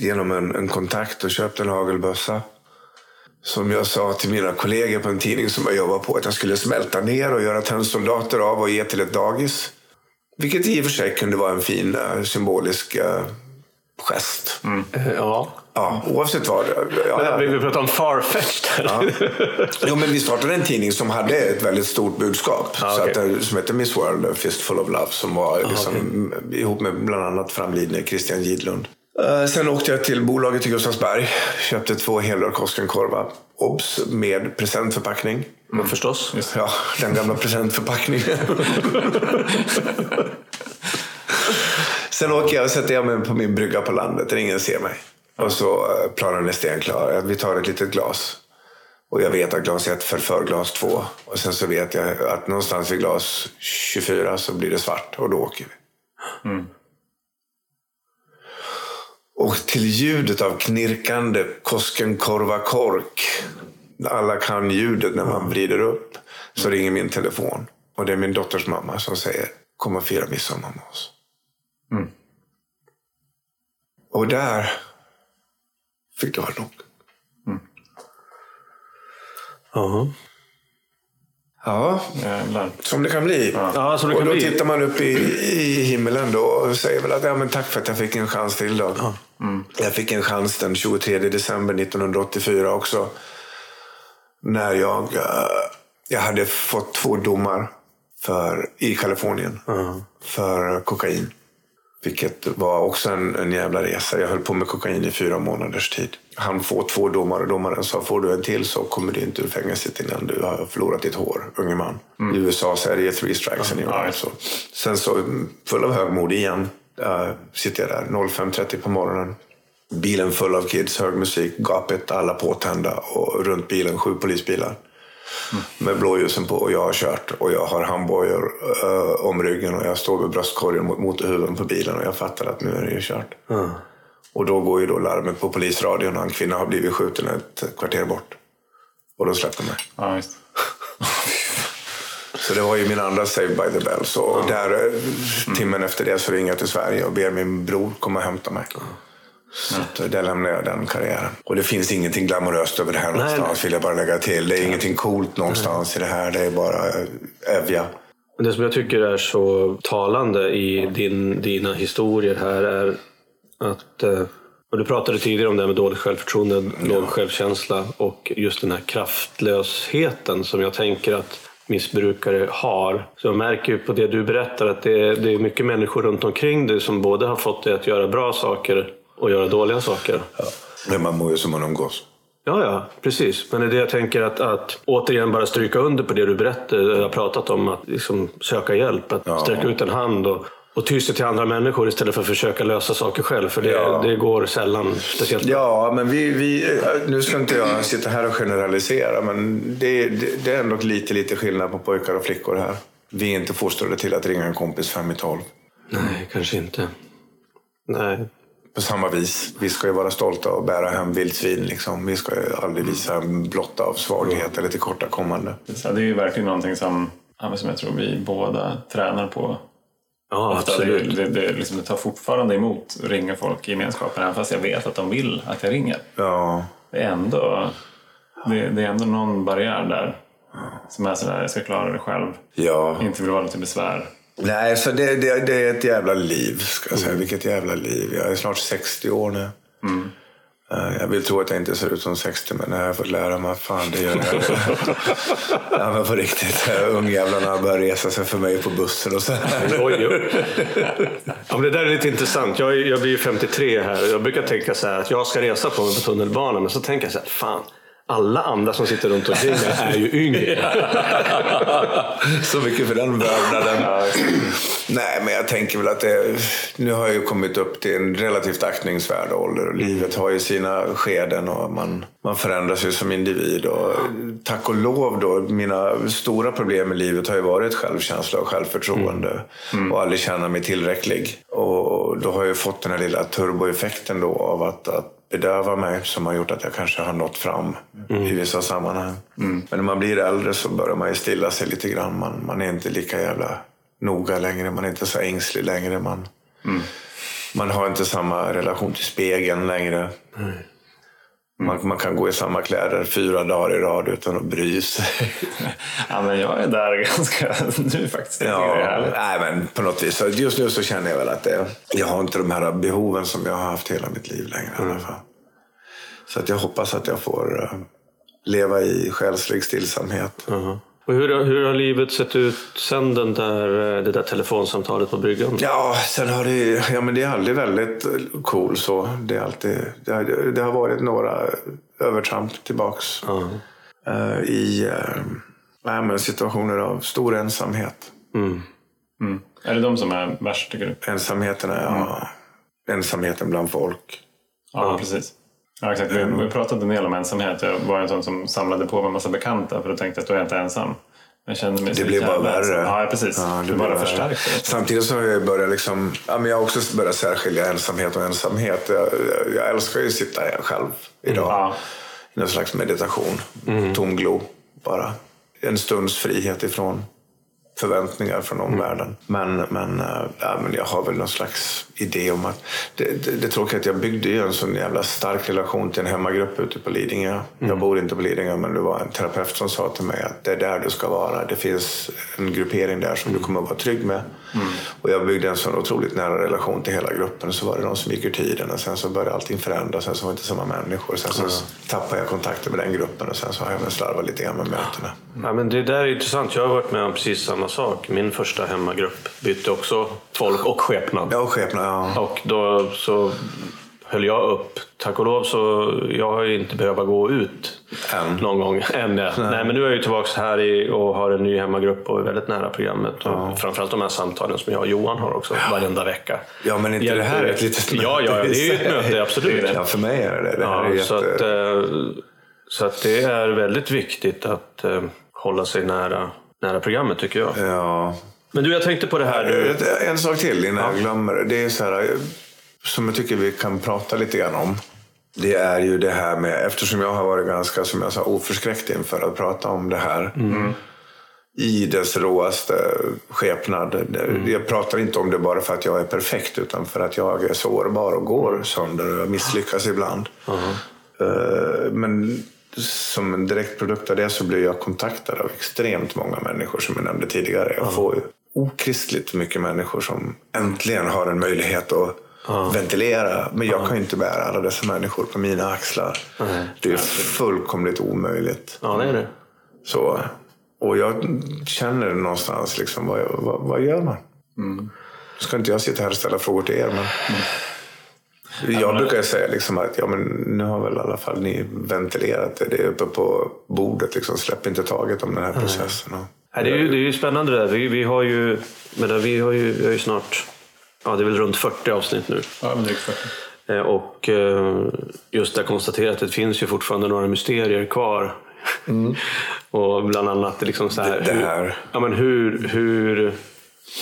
genom en, en kontakt och köpte en hagelbössa. Som jag sa till mina kollegor på en tidning som jag jobbar på att jag skulle smälta ner och göra tennsoldater av och ge till ett dagis. Vilket i och för sig kunde vara en fin eh, symbolisk eh, gest. Eh, ja. Ja, oavsett vad. Ja, ja. Vi, vi pratar om farfetched här. Jo, men vi startade en tidning som hade ett väldigt stort budskap. Ah, så okej. att, som hette Miss World, Fistful of Love. Som var liksom, m- ihop med bland annat framlidne Christian Gidlund. Eh, Sen åkte jag till bolaget i Gustavsberg. Köpte två helrör Koskenkorva. Obs! Med presentförpackning. Men förstås. Ja, den gamla presentförpackningen. [laughs] Sen åker jag och sätter jag mig på min brygga på landet där ingen ser mig. Och så eh, planen är stenklar. Vi tar ett litet glas. Och jag vet att glas 1 förför glas 2. Och sen så vet jag att någonstans vid glas 24 så blir det svart och då åker vi. Och till ljudet av knirkande Koskenkorva-kork. Alla kan ljudet när man vrider upp. Så ringer min telefon. Och det är min dotters mamma som säger kom och fira midsommar med oss. Och där fick det vara nog. Ja. Ja, Jävlar. som det kan bli. Ja, som det och kan då bli. tittar man upp i, i himlen då och säger väl att ja, men tack för att jag fick en chans till. Då. Jag fick en chans den 23 december 1984 också. När jag, eh, jag hade fått två domar för, i Kalifornien för kokain. Vilket var också en, en jävla resa. Jag höll på med kokain i fyra månaders tid. Han får två domar och domaren sa får du en till så kommer du inte ur fängelset innan du har förlorat ditt hår, unge man. I USA så är det three strikes and you're out. Så. Sen så, mm, full av högmod igen, äh, sitter jag där 05.30 på morgonen. Bilen full av kids, hög musik, gapet, alla påtända och runt bilen sju polisbilar. Med blåljusen på och jag har kört och jag har handbojor uh, om ryggen och jag står med bröstkorgen mot motorhuven på bilen och jag fattar att nu är det ju kört. Och då går ju då larmet på polisradion och en kvinna har blivit skjuten ett kvarter bort. Och då släppte de mig. Ja, visst. [laughs] Så det var ju min andra Save by the Bell. Så där, eh, timmen efter det så ringer jag till Sverige och ber min bror komma och hämta mig. Så eh, där lämnar jag den karriären. Och det finns ingenting glamoröst över det här någonstans vill jag bara lägga till. Det är ingenting coolt någonstans i det här. Det är bara eh, Evja. Det som jag tycker är så talande i din, dina historier här är att eh, och du pratade tidigare om det här med dåligt självförtroende, låg självkänsla och just den här kraftlösheten som jag tänker att missbrukare har. Så jag märker ju på det du berättar att det är, det är mycket människor runt omkring dig som både har fått dig att göra bra saker och göra dåliga saker. Men man mår ju som man umgås. Ja, ja, precis. Men det är det jag tänker att, att återigen bara stryka under på det du berättade, har pratat om, att liksom söka hjälp, att Ja. sträcka ut en hand och, och ty sig till andra människor istället för att försöka lösa saker själv. För det, Ja. det går sällan speciellt. Ja, men vi, vi, nu ska inte jag sitta här och generalisera, men det, det, det är ändå lite, lite skillnad på pojkar och flickor här. Vi är inte fostrade till att ringa en kompis fem i tolv. Nej, kanske inte. Nej. På samma vis. Vi ska ju vara stolta och bära hem vildsvin. Liksom. Vi ska ju aldrig visa en blotta av svaghet eller tillkortakommande. Det är ju verkligen någonting som, som jag tror vi båda tränar på. Ja, Ofta absolut. Det, det, det, liksom, det tar fortfarande emot att ringa folk i gemenskapen även fast jag vet att de vill att jag ringer. Ja, Det är ändå, det, det är ändå någon barriär där som är sådär, jag ska klara det själv. ja. Inte vill vara till besvär. Nej, så det, det, det är ett jävla liv. Ska jag säga. Vilket jävla liv. Jag är snart 60 år nu. Eh, Jag vill tro att jag inte ser ut som 60, men jag har fått lära mig att fan, det gör jag. [laughs] ja, men på riktigt. Ungjävlarna börjar resa sig för mig på bussen och så här. Oj, oj. Ja, men det där är lite intressant. Jag, är- jag blir ju 53 här. Jag brukar tänka så här att jag ska resa på mig på tunnelbanan. Men så tänker jag så här, fan. Alla andra som sitter runt omkring mig är ju yngre. [laughs] Så mycket för den vördnaden. Nej, men jag tänker väl att det, nu har jag ju kommit upp till en relativt aktningsvärd ålder och livet har ju sina skeden och man, man förändras ju som individ. Och tack och lov då, mina stora problem i livet har ju varit självkänsla och självförtroende och aldrig känna mig tillräcklig. Och då har jag ju fått den här lilla turboeffekten då av att, att bedöva mig som har gjort att jag kanske har nått fram i vissa sammanhang. Men när man blir äldre så börjar man ju stilla sig lite grann. Man, man är inte lika jävla noga längre. Man är inte så ängslig längre. Man, man har inte samma relation till spegeln längre. Man, man kan gå i samma kläder fyra dagar i rad utan att bry sig. [laughs] Ja, men jag är där ganska nu faktiskt. Ja, nej, men på något vis. Just nu så känner jag väl att det, jag har inte de här behoven som jag har haft hela mitt liv längre. I alla fall. Så att jag hoppas att jag får eh, leva i själslig stillsamhet. Och hur, har- hur har livet sett ut sen den där, eh, det där telefonsamtalet på bryggan? Ja, sen har det, ja, men det är aldrig väldigt cool så. Det, är alltid, det, har, det har varit några övertramp tillbaks. Ja. eh, I nej, men situationer av stor ensamhet. Mm. Mm. Är det de som är värst tycker du? Ensamheten är, ja, ensamheten bland folk. Ja, precis. Ja, exakt. Vi, vi pratade en del om ensamhet. Jag var en sån som samlade på mig en massa bekanta för då tänkte jag att då är jag inte ensam. Men jag kände mig Det blir bara värre. ensam. Ja, precis. Ja, det bara förstärkte. Samtidigt så har jag börjat liksom, ja, men jag har också börjat särskilja ensamhet och ensamhet. Jag, jag älskar ju att sitta själv idag. Ja. I någon slags meditation. Tomglo bara. En stunds frihet ifrån förväntningar från omvärlden. Men, men, äh, men jag har väl någon slags idé om att... Det, det, det tråkiga är att jag byggde ju en sån jävla stark relation till en hemmagrupp ute på Lidingö. Jag bor inte på Lidingö men det var en terapeut som sa till mig att det är där du ska vara. Det finns en gruppering där som du kommer att vara trygg med. Och jag byggde en sån otroligt nära relation till hela gruppen. Så var det någon som gick ur tiden och sen så började allting förändras. Sen så var det inte samma människor. Sen så tappade jag kontakten med den gruppen och sen så har jag väl slarvat lite grann med mötena. Ja, men det där är intressant. Jag har varit med om precis samma sak. Min första hemmagrupp bytte också folk och skepnad. Ja, och skepnad, ja. Och då så höll jag upp. Tack och lov så jag har ju inte behövt gå ut Än. någon gång. [laughs] Än, ja. Nej. men nu är jag ju tillbaka här i, och har en ny hemmagrupp och är väldigt nära programmet. Och Framförallt de här samtalen som jag och Johan har också varenda vecka. Ja, men inte det här är ett litet möte. Ja, ja, det är ju ett möte, [laughs] absolut. Ja, för mig är det det. här är Ja, så, jätte... att, eh, så att det är väldigt viktigt att eh, hålla sig nära, nära programmet tycker jag. Ja. Men du, jag tänkte på det här. Du, En sak till innan jag glömmer. Det är så här, som jag tycker vi kan prata lite grann om. Det är ju det här med, eftersom jag har varit ganska, som jag sa, oförskräckt inför att prata om det här. I dess råaste skepnad. Jag pratar inte om det bara för att jag är perfekt, utan för att jag är sårbar och går sönder och jag misslyckas ibland. Eh, Men som en direkt produkt av det så blir jag kontaktad av extremt många människor som jag nämnde tidigare. Jag får ju okristligt mycket människor som äntligen har en möjlighet att ventilera. Men jag kan ju inte bära alla dessa människor på mina axlar. Det är fullkomligt omöjligt. ja, det är det. Så, och jag känner någonstans, liksom, vad, vad, vad gör man? Ska inte jag sitta här och ställa frågor till er, men... Jag brukar säga liksom att ja, men nu har väl i alla fall ni ventilerat det. Det är uppe på bordet. Liksom. Släpp inte taget om den här processen. Nej, det, är ju, det är ju spännande det där. Vi, vi har ju, men vi har ju, vi har ju snart ja, det är väl runt 40 avsnitt nu. Ja, men drygt 40. Eh, Och eh, just där konstaterat att det finns ju fortfarande några mysterier kvar. [laughs] och bland annat liksom så här, Mm. Det- det här. Hur, ja, men hur, hur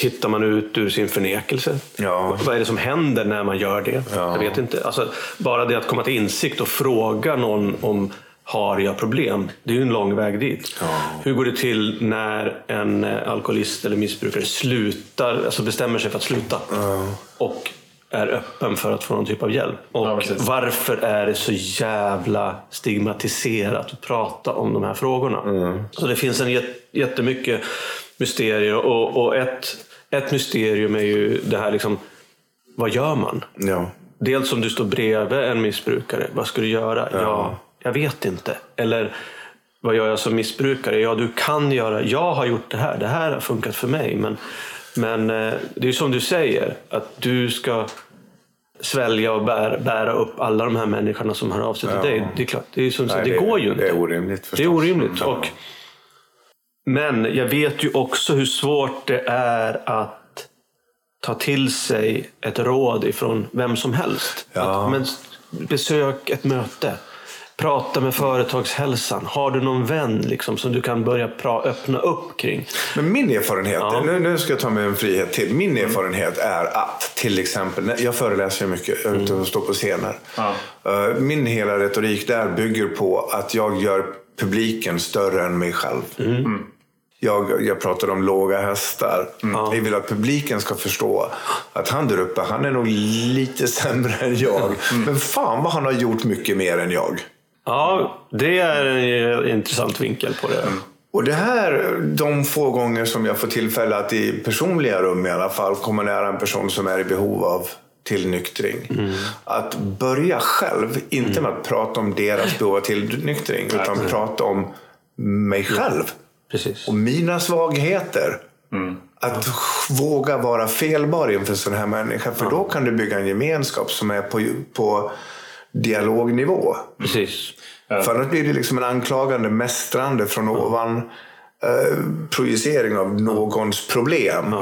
hittar man ut ur sin förnekelse? Ja. Vad är det som händer när man gör det? Ja. Jag vet inte. Alltså, bara det att komma till insikt och fråga någon om har jag problem? Det är ju en lång väg dit. Hur går det till när en eh, alkoholist eller missbrukare slutar, alltså bestämmer sig för att sluta? Och är öppen för att få någon typ av hjälp. Och Ja, varför är det så jävla stigmatiserat att prata om de här frågorna? Så det finns en jät- jättemycket mysterier och, och ett, ett mysterium är ju det här liksom, vad gör man? Ja. Dels om du står bredvid en missbrukare, vad ska du göra? Ja. Jag vet inte. Eller vad gör jag som missbrukare? Ja, du kan göra, jag har gjort det här, det här har funkat för mig. Men, men eh, det är som du säger, att du ska svälja och bära, bära upp alla de här människorna som hör av sig till dig. Det är klart, det, är som, Nej, det, går ju inte. Det är orimligt förstås. Det är orimligt. Ja. Och, men jag vet ju också hur svårt det är att ta till sig ett råd ifrån vem som helst. Ja. Att, men, besök ett möte. Prata med företagshälsan. Har du någon vän liksom, som du kan börja öppna upp kring? Men min erfarenhet, Ja. Mm. nu, nu ska jag ta mig en frihet till. Min erfarenhet är att till exempel, jag föreläser mycket, jag är ute och står på scener. Ja. Eh, Min hela retorik där bygger på att jag gör publiken större än mig själv. Mm. Jag, jag pratar om låga hästar. Jag vill att publiken ska förstå att han där uppe, han är nog lite sämre än jag. Mm. Men fan vad han har gjort mycket mer än jag. Ja, det är en eh, intressant vinkel på det. Och det här, de få gånger som jag får tillfälle att i personliga rum i alla fall komma nära en person som är i behov av tillnyktring. Att börja själv, inte med att prata om deras behov av tillnyktring, utan prata om mig själv Precis. och mina svagheter. Att våga vara felbar inför en sån här människa. För då kan du bygga en gemenskap som är på, på dialognivå. Precis. För annars blir det liksom en anklagande mästrande från ovan eh, projicering av någons problem.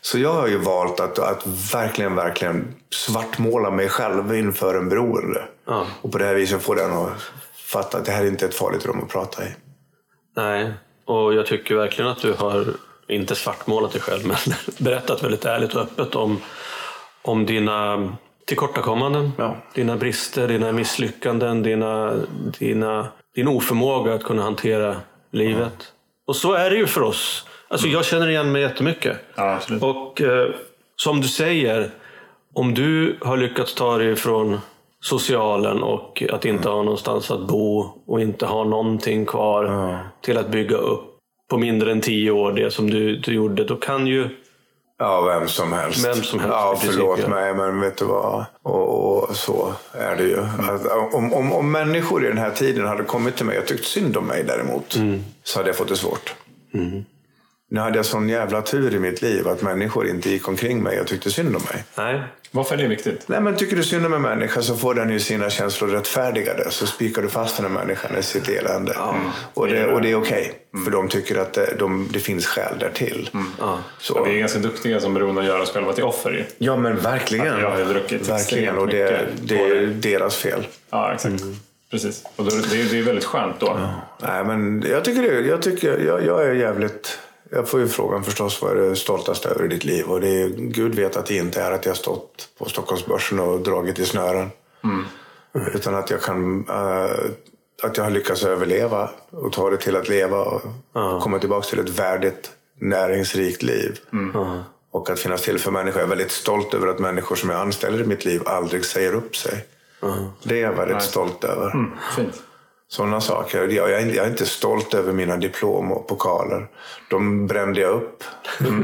Så jag har ju valt att, att verkligen, verkligen svartmåla mig själv inför en beroende. Ja. Och på det här viset få den att fatta att det här är inte ett farligt rum att prata i. Nej, och jag tycker verkligen att du har, inte svartmålat dig själv, men [laughs] berättat väldigt ärligt och öppet om, om dina tillkortakommanden, Ja. dina brister, dina misslyckanden, dina, dina, din oförmåga att kunna hantera livet. Och så är det ju för oss. Alltså, Jag känner igen mig jättemycket. Ja, absolut. Och eh, som du säger, om du har lyckats ta dig från socialen och att inte ha någonstans att bo och inte ha någonting kvar till att bygga upp på mindre än tio år det som du, du gjorde, då kan ju Ja, vem som helst. Vem som helst, Ja, princip, förlåt ja. mig, men vet du vad? Och, och så är det ju. Att, om, om, om människor i den här tiden hade kommit till mig och tyckt synd om mig däremot, så hade jag fått det svårt. Nu hade jag sån jävla tur i mitt liv att människor inte gick omkring mig och tyckte synd om mig. Nej, Varför är det viktigt? Nej, men tycker du synd om en människa så får den ju sina känslor rättfärdigade. Så spikar du fast den här människan i sitt elände. Och, det, och det är okej. För de tycker att det, de, det finns skäl därtill. Så. Vi är ganska duktiga som beroende att göra oss själva till offer ju. Ja, men verkligen. Jag har druckit Verkligen. Och det, det är deras fel. Ja, exakt. Precis. Och då, det, är, det är väldigt skönt då. Nej, men jag tycker det. Jag, tycker, jag, jag är jävligt... Jag får ju frågan förstås vad är du stoltast över i ditt liv? Och det är, Gud vet att det inte är att jag stått på Stockholmsbörsen och dragit i snören. Utan att jag kan... eh, att jag har lyckats överleva och ta det till att leva och komma tillbaka till ett värdigt, näringsrikt liv. Och att finnas till för människor. Jag är väldigt stolt över att människor som jag anställer i mitt liv aldrig säger upp sig. Det är jag väldigt stolt över. Fint. Sådana saker. Jag är, jag är inte stolt över mina diplom och pokaler. De brände jag upp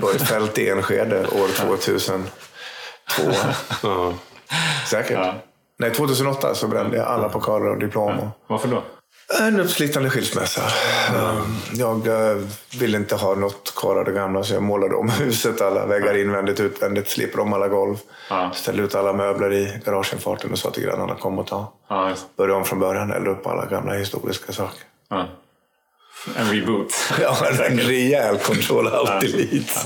på ett fält i Enskede år 2002. ja. Säkert. Ja. Nej, 2008 så brände jag alla pokaler och diplom. och- Varför då? En uppslitande skilsmässa. Um, Jag eh, ville inte ha något kvar av det gamla så jag målade om huset. Alla väggar invändigt, utvändigt, slipade om alla golv. Ja. Ställde ut alla möbler i garageinfarten och sa till grannarna kom och ta. Just. Började om från början, eldade upp alla gamla historiska saker. Ja. En reboot. [laughs] Ja, en rejäl Control Alt Delete.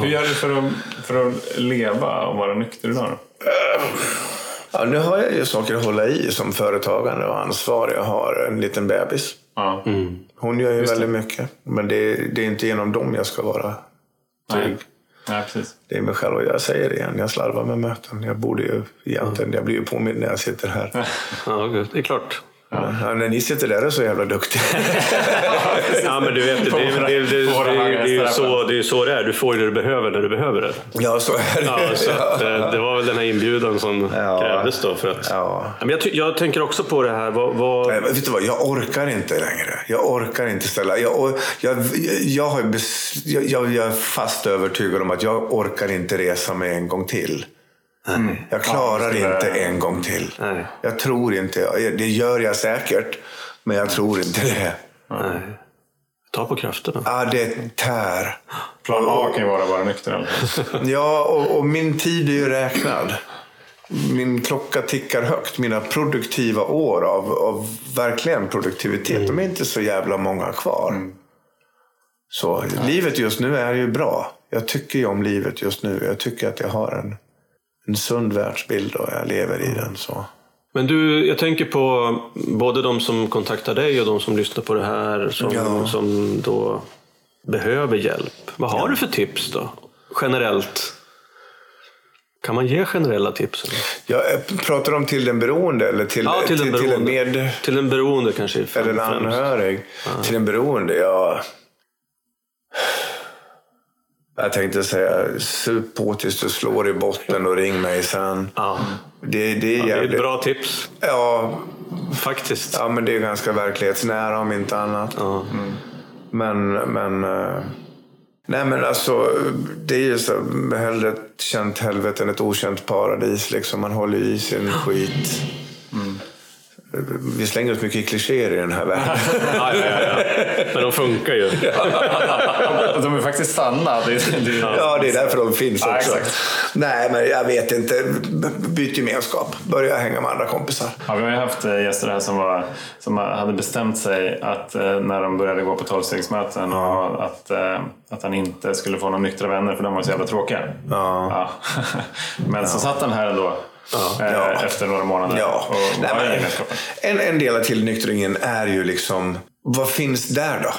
Hur gör du för att, för att leva och vara nykter idag? Ja, nu har jag ju saker att hålla i som företagande och ansvar. Jag har en liten bebis. Ja. Hon gör ju väldigt mycket. Men det, det är inte genom dem jag ska vara Nej. trygg. Nej, precis. Det är mig själv och jag säger det igen. Jag slarvar med möten. Jag borde ju egentligen, jag blir ju påmind när jag sitter här. [laughs] Ja, det är klart. Ja, när ni sitter där är så jävla duktiga. [laughs] Ja, men du vet, det, det, det, det, det, På våra det, det är ju så, det är ju så det är. Du får ju det du behöver när du behöver det. ja, så är det. Ja, så att, eh, det var väl den här inbjudan som Ja. krävdes då. För att, Ja. Men jag, jag tänker också på det här. Vad, vad, Nej, vet du vad, jag orkar inte längre. Jag orkar inte ställa. Jag, jag, jag, har jag, jag, jag är fast övertygad om att jag orkar inte resa med en gång till. Jag klarar Ja, inte en gång till. Nej. Jag tror inte. Det gör jag säkert. Men jag tror inte det. nej. Ta på krafterna. Ah, det tär. Plan A kan ju vara att vara nykter. [laughs] Ja, och, och min tid är ju räknad. Min klocka tickar högt. Mina produktiva år av, av verkligen produktivitet, de är inte så jävla många kvar. Så livet just nu är ju bra. Jag tycker ju om livet just nu. Jag tycker att jag har en, en sund världsbild och jag lever i den. så. Men du, jag tänker på både de som kontaktar dig och de som lyssnar på det här som, Ja. som då behöver hjälp. Vad har du för tips då? Generellt? Kan man ge generella tips? eller? Jag eh, pratar om till den beroende eller till, Ja, till den till, till en med... Till en beroende kanske främst. Eller en anhörig. Till en beroende, ja. Jag tänkte säga, sup på tills du slår i botten och ring mig sen. Ja. Det, det är Det är ett bra tips Ja, faktiskt. ja, men det är ganska verklighetsnära om inte annat. Ja. Men, men... eh, Nej men alltså, det är ju så. Hellre ett känt helvete än ett okänt paradis. Liksom. Man håller i sin skit. Vi slänger oss mycket klichéer i den här världen. [laughs] Ja, ja, ja, ja. Men de funkar ju. De är faktiskt sanna. Det är, det är, Ja, det är därför de finns också. Nej, men jag vet inte. Byt gemenskap. Börja hänga med andra kompisar. Ja, vi har ju haft eh, gäster här som, var, som hade bestämt sig att eh, när de började gå på tolvstegsmöten och att, eh, att han inte skulle få några nyktra vänner för de var så jävla tråkiga. Ja. Ja. [laughs] Men så satt han här ändå Ja. efter några månader Ja. och Nej, men, en, en del av tillnyktringen är ju liksom, vad finns där då?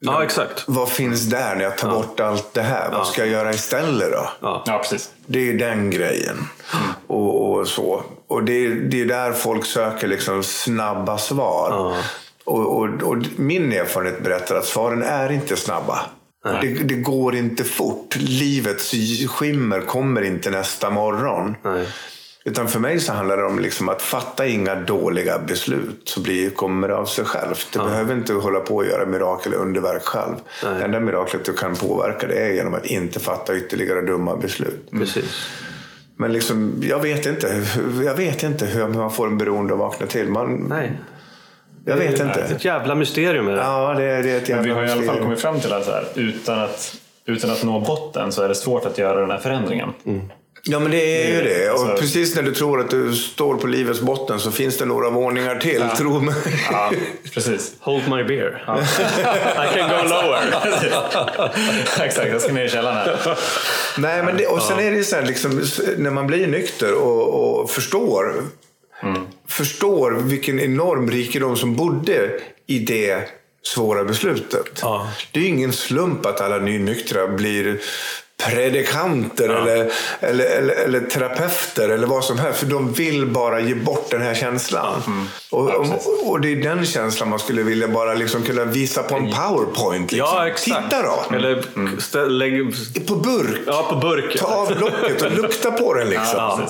Ja, exakt. Vad finns där när jag tar bort allt det här? Vad ska jag göra istället då? Ja. Ja, precis. Det är ju den grejen. Och, och så. Och det, är- det är där folk söker liksom snabba svar. Och, och, och min erfarenhet berättar att svaren är inte snabba. Det, det går inte fort. Livets skimmer kommer inte nästa morgon. Nej. Utan för mig så handlar det om liksom att fatta inga dåliga beslut så blir, kommer det av sig självt. Du behöver inte hålla på och göra mirakel och underverk själv. Det enda miraklet du kan påverka det är genom att inte fatta ytterligare dumma beslut. Precis. Men liksom, jag vet inte. hur- Jag vet inte hur man får en beroende att vakna till. Man, Nej. jag vet Det är inte. ett jävla mysterium. Är det. Ja, det, är- det är ett Men vi jävla har i alla fall mysterium. kommit fram till att så här, utan, att, utan att nå botten så är det svårt att göra den här förändringen. Ja, men det är ju det. Och Alltså- precis när du tror att du står på livets botten så finns det några våningar till. Tro mig. Ja, [laughs] precis. Hold my beer. I can go lower. [laughs] Exakt, jag ska ner i källaren här. Nej, men det, och sen är det ju så här, liksom, när man blir nykter och, och förstår, förstår vilken enorm rikedom som bodde i det svåra beslutet. Ja. Det är ingen slump att alla nynyktra blir predikanter eller, eller, eller, eller terapeuter eller vad som helst. För de vill bara ge bort den här känslan. Och, Ja, och, och det är den känslan man skulle vilja bara liksom kunna visa på en powerpoint. Liksom. Ja, exakt. Titta då! Eller stä- lägg... På burk. Ja, på burk. Ta av locket och lukta på den liksom.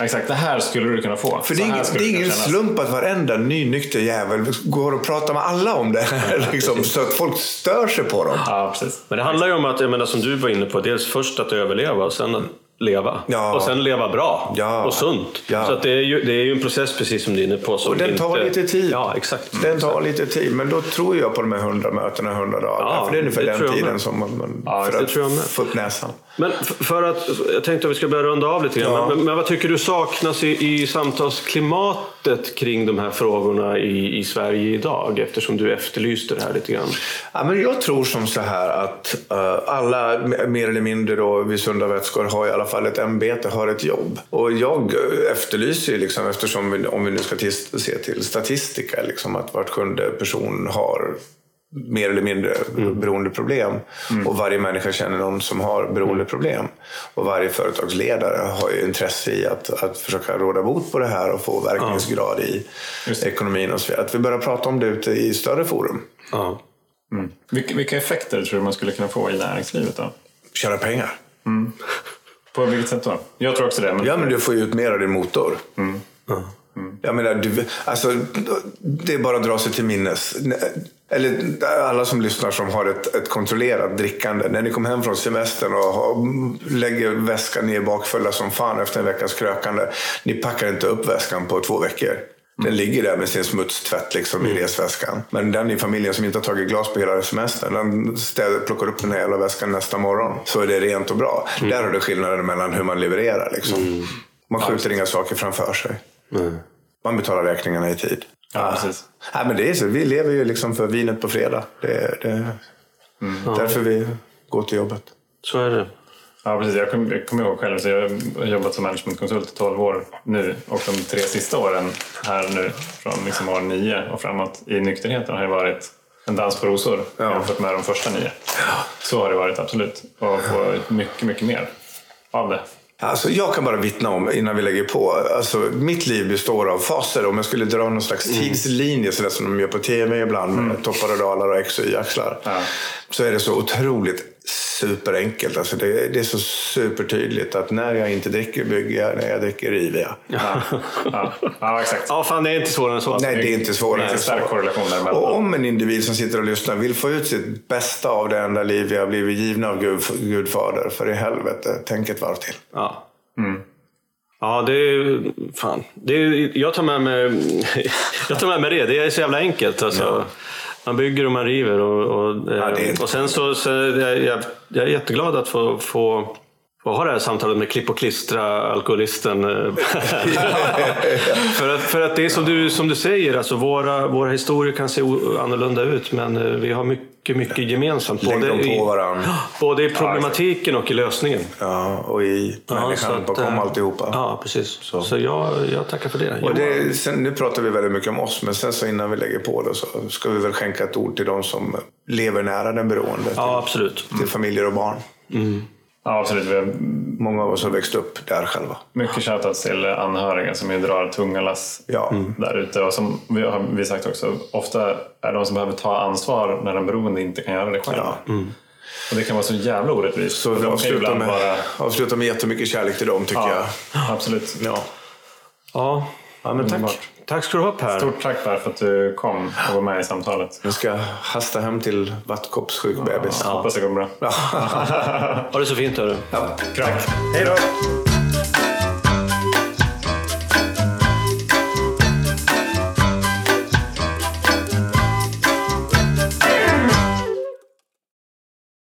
Exakt, det här skulle du kunna få. För det är, ingen, det är ingen slump att varenda nynykter jävel går och pratar med alla om det här. [laughs] Liksom, så att folk stör sig på dem. Ja, precis. Men det handlar ju om att, jag menar, som du var inne på, dels först att överleva och sen att leva. Ja. Och sen leva bra Ja. och sunt. Ja. Så det, är ju, det är ju en process, precis som du är inne på. Och den tar inte... lite tid. Ja, exakt. Den tar lite tid, men då tror jag på de här 100 mötena, 100 dagar. För det är ungefär det den tiden som man, Ja, för det att få upp näsan. Men för att, jag tänkte att vi ska börja runda av lite grann. Men, men vad tycker du saknas i, i samtalsklimatet kring de här frågorna i, i Sverige idag? Eftersom du efterlyste det här lite grann. Ja, men jag tror som så här att eh, alla mer eller mindre då, vid sunda vätskor har i alla fall ett ämbete, har ett jobb. Och jag efterlyser ju liksom, eftersom vi, om vi nu ska se till statistika, liksom, att vart sjunde person har mer eller mindre beroendeproblem. Och varje människa känner någon som har beroendeproblem. Och varje företagsledare har ju intresse i att, att försöka råda bot på det här och få verkningsgrad i Just det. ekonomin och så vidare. Att vi börjar prata om det ute i större forum. Ja. Vilka, vilka effekter tror du man skulle kunna få i näringslivet då? Tjäna pengar. På vilket sätt då? Jag tror också det. Men... Ja, men du får ju ut mer av din motor. Jag menar, du, alltså, det är bara att dra sig till minnes. Eller alla som lyssnar som har ett, ett kontrollerat drickande. När ni kom hem från semestern och har, lägger väskan ner bakfulla som fan efter en veckas krökande. Ni packar inte upp väskan på två veckor. Den ligger där med sin smutstvätt liksom i resväskan. Men den i familjen som inte har tagit glas på hela semestern, den städer, plockar upp den här jävla väskan nästa morgon. Så är det rent och bra. Där har du skillnaden mellan hur man levererar. Liksom. Man skjuter inga saker framför sig. Man betalar räkningarna i tid. Ja, precis. Nej, men det är så. Vi lever ju liksom för vinet på fredag. Det är det är därför vi går till jobbet. Så är det. Ja, precis. Jag kommer kommer ihåg själv, så jag har jobbat som managementkonsult i 12 år nu och de tre sista åren här nu, från liksom år nio och framåt i nykterheten har ju varit en dans på rosor Ja. jämfört med de första nio. Så har det varit absolut. Och få mycket, mycket mer av det. Alltså, jag kan bara vittna om, innan vi lägger på, alltså, mitt liv består av faser. Om jag skulle dra någon slags tidslinje, sådär som de gör på tv ibland, med toppar och dalar och X och Y-axlar. Ja. Så är det så otroligt superenkelt. Alltså, det, det är så supertydligt att när jag inte dricker bygger jag, när jag dricker river jag. Ja, ja, ja exakt. Ja, fan det är inte svårare än så. Nej, det är inte svårare Det är än en så. stark korrelation däremellan. Och om en individ som sitter och lyssnar vill få ut sitt bästa av det enda liv vi har blivit givna av Gud, Gudfader, för i helvete, tänk ett varv till. Ja. Ja, det är fan. Det är, jag, tar med mig, [laughs] jag tar med mig det. Det är så jävla enkelt. Alltså. Man bygger och man river. Och, och, Ja, inte- och sen så, så jag, jag, jag är jätteglad att få, få, få ha det här samtalet med klipp och klistra alkoholisten. eh, [laughs] för, att, för att det är som du, som du säger, alltså våra, våra historier kan se annorlunda ut men eh, vi har mycket, mycket gemensamt. Dem i, [gasps] både i problematiken och i lösningen. Ja, och i Ja, människan så att, bakom eh, alltihopa. Ja, precis. Så, jag, jag tackar för det. Och det, sen, nu pratar vi väldigt mycket om oss, men sen så innan vi lägger på det så ska vi väl skänka ett ord till de som lever nära den beroende. Ja, absolut. Till, till familjer och barn. Ja, absolut. Vi har Många av oss har växt upp där själva. mycket shoutouts till anhöriga som ju drar tunga lass Ja. där ute. Och som vi har vi sagt också, ofta är de som behöver ta ansvar när den beroende inte kan göra det själv. Ja. Och det kan vara så jävla orättvist. Så Och vi de kan ju avslutar ibland med, vara... avslutar med jättemycket kärlek till dem tycker Ja, jag. absolut. Ja. Ja, ja, men tack. Underbart. Tack ska du ha Per. Stort tack Per för att du kom och var med i samtalet. Nu ska jag hasta hem till Vattkopps sjukbebis. Hoppas det går bra. [laughs] Ha det så fint hörru. Ja. Kram. Hej då!